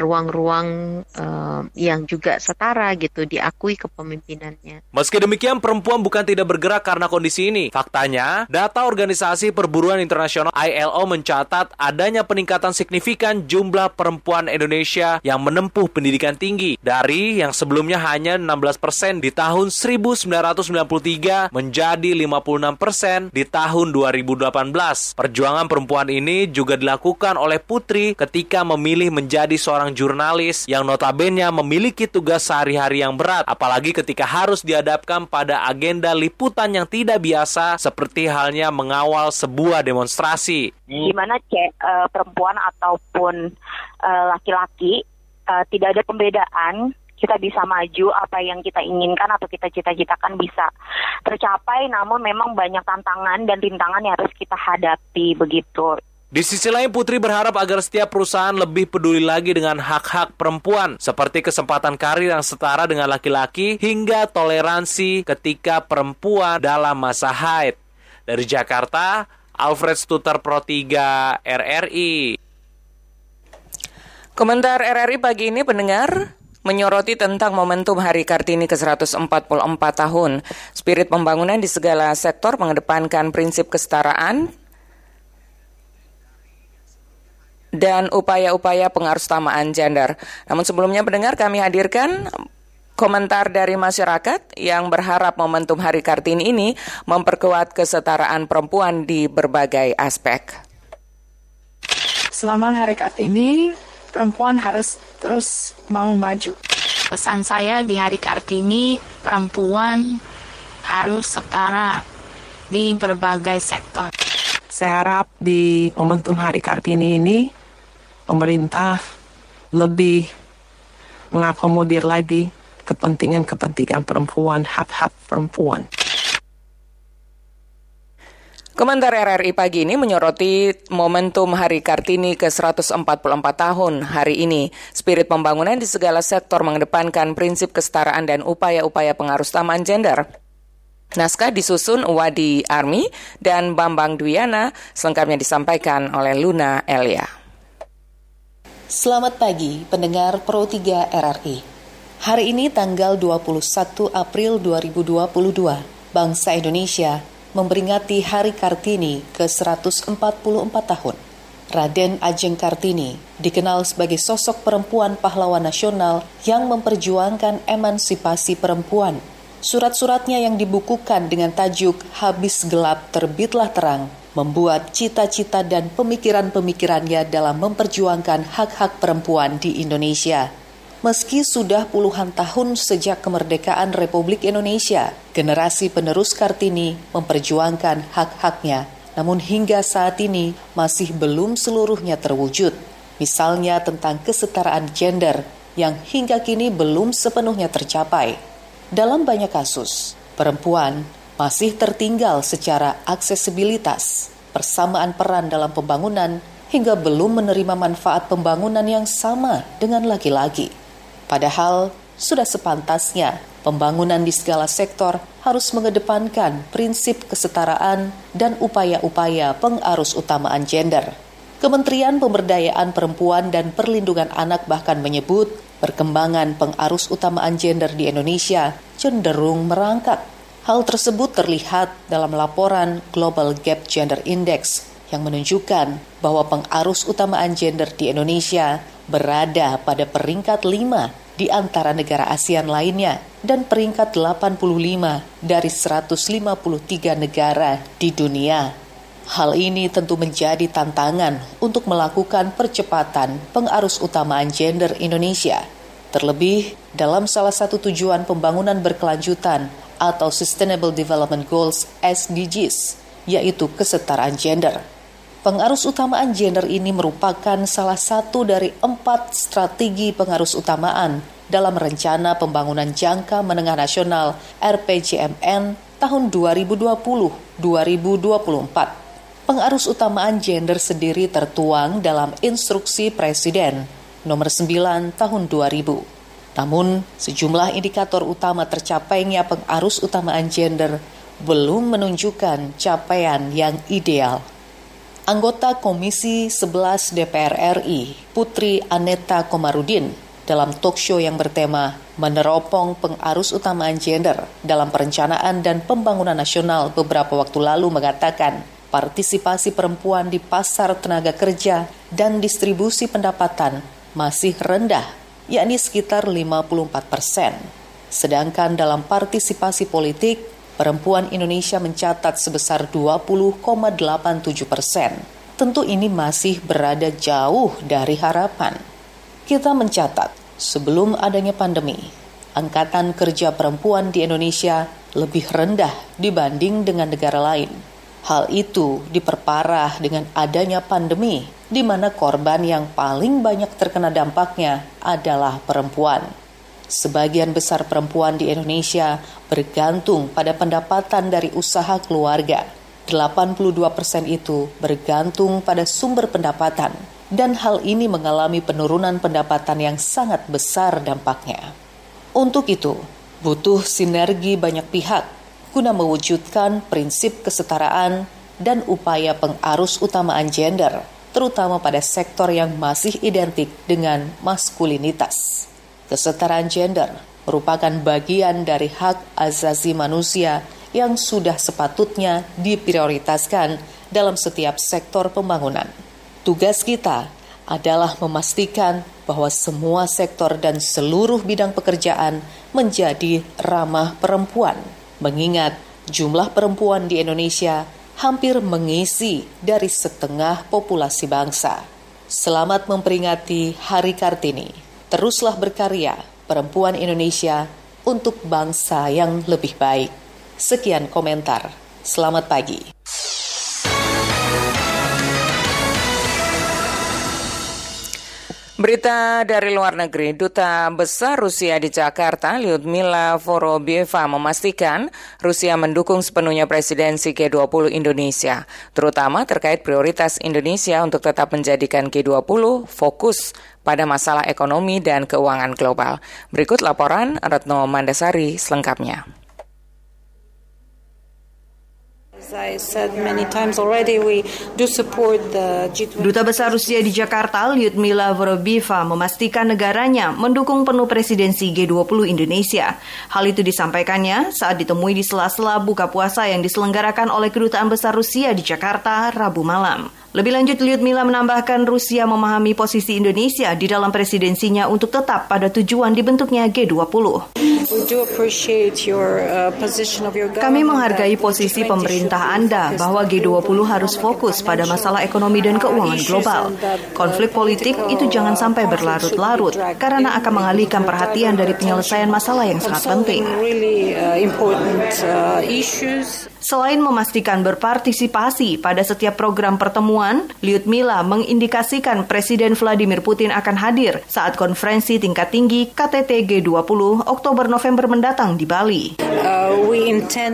ruang-ruang uh, uh, yang juga setara gitu diakui kepemimpinannya. Meski demikian perempuan bukan tidak bergerak karena kondisi ini. Faktanya, data Organisasi Perburuan Internasional ILO mencatat adanya peningkatan signifikan jumlah perempuan Indonesia yang menempuh pendidikan tinggi dari yang sebelumnya hanya 16% di tahun 1993 menjadi 56% di tahun 2018. Perjuangan perempuan ini juga dilakukan oleh Putri ketika memilih menjadi seorang jurnalis yang notabene memiliki tugas sehari-hari yang berat, apalagi ketika harus dihadapkan pada agenda liputan yang tidak biasa seperti halnya mengawal sebuah demonstrasi. Di mana cek uh, perempuan ataupun uh, laki-laki uh, tidak ada pembedaan kita bisa maju apa yang kita inginkan atau kita cita-citakan bisa tercapai namun memang banyak tantangan dan rintangan yang harus kita hadapi begitu. Di sisi lain, Putri berharap agar setiap perusahaan lebih peduli lagi dengan hak-hak perempuan, seperti kesempatan karir yang setara dengan laki-laki hingga toleransi ketika perempuan dalam masa haid. Dari Jakarta, Alfred Stuter Pro 3 RRI. Komentar RRI pagi ini pendengar menyoroti tentang momentum Hari Kartini ke-144 tahun. Spirit pembangunan di segala sektor mengedepankan prinsip kesetaraan dan upaya-upaya pengarustamaan gender. Namun sebelumnya pendengar kami hadirkan komentar dari masyarakat yang berharap momentum Hari Kartini ini memperkuat kesetaraan perempuan di berbagai aspek. Selamat Hari Kartini, perempuan harus terus mau maju. Pesan saya di Hari Kartini, perempuan harus setara di berbagai sektor. Saya harap di momentum Hari Kartini ini, pemerintah lebih mengakomodir lagi kepentingan-kepentingan perempuan, hak-hak perempuan. Komentar RRI pagi ini menyoroti momentum Hari Kartini ke-144 tahun hari ini. Spirit pembangunan di segala sektor mengedepankan prinsip kesetaraan dan upaya-upaya pengarustamaan gender. Naskah disusun Wadi Army dan Bambang Dwiana, selengkapnya disampaikan oleh Luna Elia. Selamat pagi, pendengar Pro 3 RRI. Hari ini tanggal 21 April 2022, bangsa Indonesia memperingati Hari Kartini ke-144 tahun. Raden Ajeng Kartini dikenal sebagai sosok perempuan pahlawan nasional yang memperjuangkan emansipasi perempuan. Surat-suratnya yang dibukukan dengan tajuk Habis Gelap Terbitlah Terang membuat cita-cita dan pemikiran-pemikirannya dalam memperjuangkan hak-hak perempuan di Indonesia. Meski sudah puluhan tahun sejak kemerdekaan Republik Indonesia, generasi penerus Kartini memperjuangkan hak-haknya. Namun hingga saat ini masih belum seluruhnya terwujud. Misalnya tentang kesetaraan gender yang hingga kini belum sepenuhnya tercapai. dalam banyak kasus, perempuan masih tertinggal secara aksesibilitas, persamaan peran dalam pembangunan, hingga belum menerima manfaat pembangunan yang sama dengan laki-laki. Padahal sudah sepantasnya pembangunan di segala sektor harus mengedepankan prinsip kesetaraan dan upaya-upaya pengarus utamaan gender. Kementerian Pemberdayaan Perempuan dan Perlindungan Anak bahkan menyebut perkembangan pengarus utamaan gender di Indonesia cenderung merangkak. Hal tersebut terlihat dalam laporan Global Gap Gender Index yang menunjukkan bahwa pengarus utamaan gender di Indonesia berada pada peringkat 5 di antara negara ASEAN lainnya dan peringkat 85 dari 153 negara di dunia. Hal ini tentu menjadi tantangan untuk melakukan percepatan pengarus utamaan gender Indonesia. Terlebih dalam salah satu tujuan pembangunan berkelanjutan atau Sustainable Development Goals SDGs, yaitu kesetaraan gender. Pengarus utamaan gender ini merupakan salah satu dari empat strategi pengarus utamaan dalam Rencana Pembangunan Jangka Menengah Nasional RPJMN tahun 2020-2024. Pengarus utamaan gender sendiri tertuang dalam Instruksi Presiden nomor 9 tahun 2000. Namun, sejumlah indikator utama tercapainya pengarus utamaan gender belum menunjukkan capaian yang ideal. Anggota Komisi 11 DPR RI, Putri Aneta Komarudin, dalam talk show yang bertema Meneropong Pengarus Utamaan Gender dalam Perencanaan dan Pembangunan Nasional beberapa waktu lalu mengatakan partisipasi perempuan di pasar tenaga kerja dan distribusi pendapatan masih rendah, yakni sekitar 54 persen. Sedangkan dalam partisipasi politik, perempuan Indonesia mencatat sebesar 20,87 persen. Tentu ini masih berada jauh dari harapan. Kita mencatat, sebelum adanya pandemi, angkatan kerja perempuan di Indonesia lebih rendah dibanding dengan negara lain. Hal itu diperparah dengan adanya pandemi, di mana korban yang paling banyak terkena dampaknya adalah perempuan. Sebagian besar perempuan di Indonesia bergantung pada pendapatan dari usaha keluarga. 82 persen itu bergantung pada sumber pendapatan, dan hal ini mengalami penurunan pendapatan yang sangat besar dampaknya. Untuk itu, butuh sinergi banyak pihak guna mewujudkan prinsip kesetaraan dan upaya pengarus utamaan gender, terutama pada sektor yang masih identik dengan maskulinitas. Kesetaraan gender merupakan bagian dari hak azazi manusia yang sudah sepatutnya diprioritaskan dalam setiap sektor pembangunan. Tugas kita adalah memastikan bahwa semua sektor dan seluruh bidang pekerjaan menjadi ramah perempuan, mengingat jumlah perempuan di Indonesia hampir mengisi dari setengah populasi bangsa. Selamat memperingati Hari Kartini teruslah berkarya perempuan Indonesia untuk bangsa yang lebih baik. Sekian komentar. Selamat pagi. Berita dari luar negeri, Duta Besar Rusia di Jakarta, Lyudmila Vorobieva, memastikan Rusia mendukung sepenuhnya presidensi G20 Indonesia, terutama terkait prioritas Indonesia untuk tetap menjadikan G20 fokus pada masalah ekonomi dan keuangan global. Berikut laporan Retno Mandasari selengkapnya. Duta Besar Rusia di Jakarta, Lyudmila Vorobieva, memastikan negaranya mendukung penuh presidensi G20 Indonesia. Hal itu disampaikannya saat ditemui di sela-sela buka puasa yang diselenggarakan oleh Kedutaan Besar Rusia di Jakarta Rabu malam. Lebih lanjut, Lyudmila menambahkan Rusia memahami posisi Indonesia di dalam presidensinya untuk tetap pada tujuan dibentuknya G20. Uh, Kami menghargai posisi pemerintah Anda bahwa G20 harus fokus pada masalah ekonomi dan keuangan global. Konflik politik itu jangan sampai berlarut-larut karena akan mengalihkan perhatian dari penyelesaian masalah yang sangat penting. Selain memastikan berpartisipasi pada setiap program pertemuan, Lyudmila mengindikasikan Presiden Vladimir Putin akan hadir saat konferensi tingkat tinggi KTT G20 Oktober-November mendatang di Bali.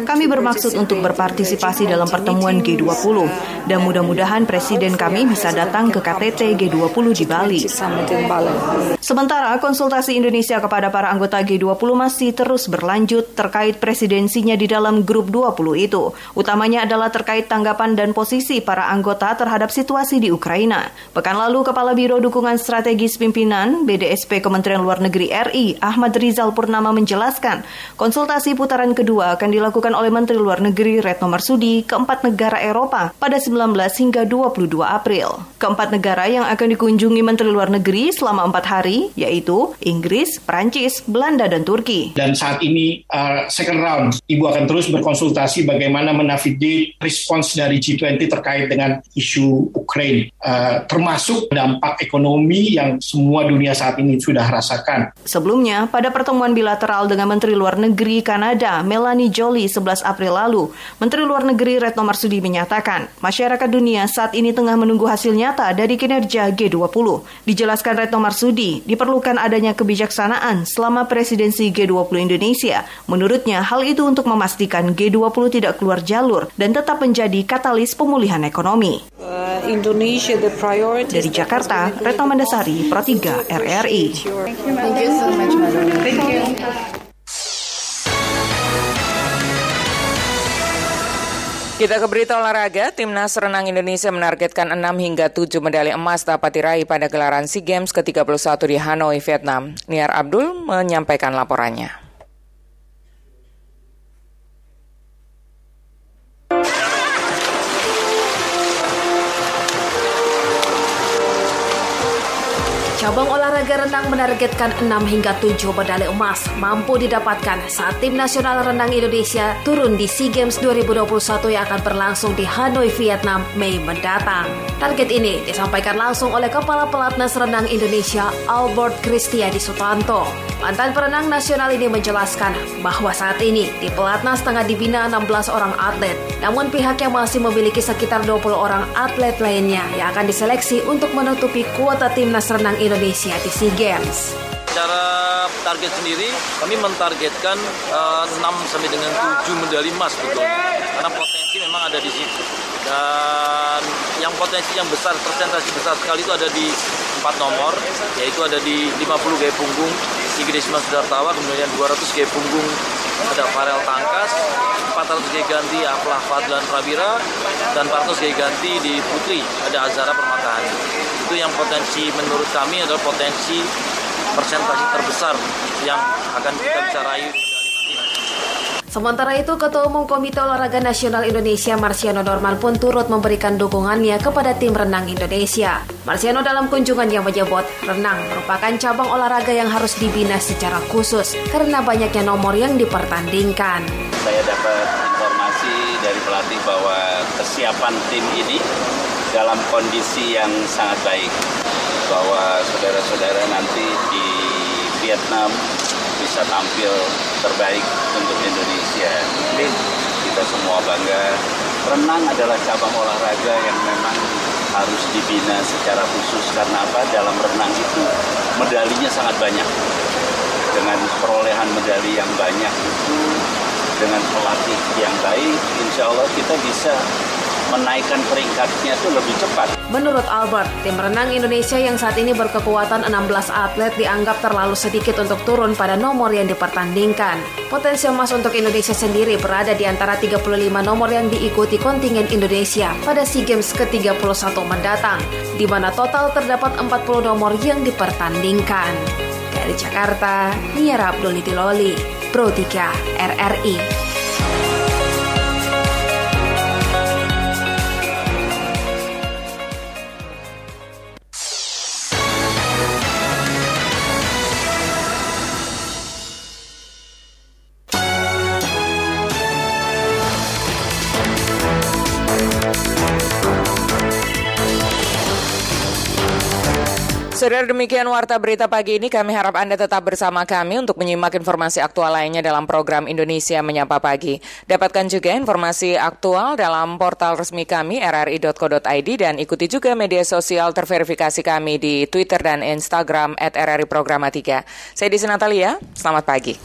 Kami bermaksud untuk berpartisipasi dalam pertemuan G20 dan mudah-mudahan Presiden kami bisa datang ke KTT G20 di Bali. Sementara konsultasi Indonesia kepada para anggota G20 masih terus berlanjut terkait presidensinya di dalam grup 20 itu Utamanya adalah terkait tanggapan dan posisi para anggota terhadap situasi di Ukraina. Pekan lalu, Kepala Biro Dukungan Strategis Pimpinan BDSP Kementerian Luar Negeri RI, Ahmad Rizal Purnama menjelaskan, konsultasi putaran kedua akan dilakukan oleh Menteri Luar Negeri Retno Marsudi keempat negara Eropa pada 19 hingga 22 April. Keempat negara yang akan dikunjungi Menteri Luar Negeri selama empat hari, yaitu Inggris, Prancis, Belanda, dan Turki. Dan saat ini uh, second round, Ibu akan terus berkonsultasi bagaimana bagaimana menavigate respons dari G20 terkait dengan isu Ukraine, uh, termasuk dampak ekonomi yang semua dunia saat ini sudah rasakan. Sebelumnya, pada pertemuan bilateral dengan Menteri Luar Negeri Kanada, Melanie Jolie 11 April lalu, Menteri Luar Negeri Retno Marsudi menyatakan, masyarakat dunia saat ini tengah menunggu hasil nyata dari kinerja G20. Dijelaskan Retno Marsudi, diperlukan adanya kebijaksanaan selama presidensi G20 Indonesia. Menurutnya, hal itu untuk memastikan G20 tidak keluar jalur dan tetap menjadi katalis pemulihan ekonomi. Uh, Indonesia, the priority Dari Jakarta, Retno Mandasari, Pro 3 RRI. Kita ke berita olahraga, Timnas Renang Indonesia menargetkan 6 hingga 7 medali emas dapat diraih pada gelaran SEA Games ke-31 di Hanoi, Vietnam. Niar Abdul menyampaikan laporannya. Olahraga renang menargetkan 6 hingga 7 medali emas mampu didapatkan saat tim nasional renang Indonesia turun di SEA Games 2021 yang akan berlangsung di Hanoi, Vietnam, Mei mendatang. Target ini disampaikan langsung oleh Kepala Pelatnas Renang Indonesia Albert Kristiadi Sutanto. Mantan perenang nasional ini menjelaskan bahwa saat ini di Pelatnas tengah dibina 16 orang atlet, namun pihaknya masih memiliki sekitar 20 orang atlet lainnya yang akan diseleksi untuk menutupi kuota timnas renang Indonesia di SEA Games. Secara target sendiri, kami mentargetkan uh, eh, 6 sampai dengan 7 medali emas betul. Karena potensi memang ada di situ. Dan yang potensi yang besar, presentasi besar sekali itu ada di empat nomor, yaitu ada di 50 gaya punggung Inggris Mas Dartawa, kemudian 200 gaya punggung ada Farel Tangkas, 400 gaya ganti Aflah Fadlan Prawira, dan 400 gaya ganti di Putri. Ada Azara Permatahani itu yang potensi menurut kami adalah potensi persentase terbesar yang akan kita bisa raih Sementara itu, Ketua Umum Komite Olahraga Nasional Indonesia Marciano Norman pun turut memberikan dukungannya kepada tim renang Indonesia. Marciano dalam kunjungannya menyebut, renang merupakan cabang olahraga yang harus dibina secara khusus karena banyaknya nomor yang dipertandingkan. Saya dapat informasi dari pelatih bahwa kesiapan tim ini dalam kondisi yang sangat baik bahwa saudara-saudara nanti di Vietnam bisa tampil terbaik untuk Indonesia. Jadi kita semua bangga. Renang adalah cabang olahraga yang memang harus dibina secara khusus karena apa? Dalam renang itu medalinya sangat banyak. Dengan perolehan medali yang banyak itu dengan pelatih yang baik, insya Allah kita bisa menaikkan peringkatnya itu lebih cepat. Menurut Albert, tim renang Indonesia yang saat ini berkekuatan 16 atlet dianggap terlalu sedikit untuk turun pada nomor yang dipertandingkan. Potensi emas untuk Indonesia sendiri berada di antara 35 nomor yang diikuti kontingen Indonesia pada SEA Games ke-31 mendatang, di mana total terdapat 40 nomor yang dipertandingkan. Dari Jakarta, Nia Abdul Loli, Pro 3 RRI. Saudara demikian warta berita pagi ini kami harap Anda tetap bersama kami untuk menyimak informasi aktual lainnya dalam program Indonesia Menyapa Pagi. Dapatkan juga informasi aktual dalam portal resmi kami rri.co.id dan ikuti juga media sosial terverifikasi kami di Twitter dan Instagram at RRI Programa 3. Saya Desi Natalia, selamat pagi.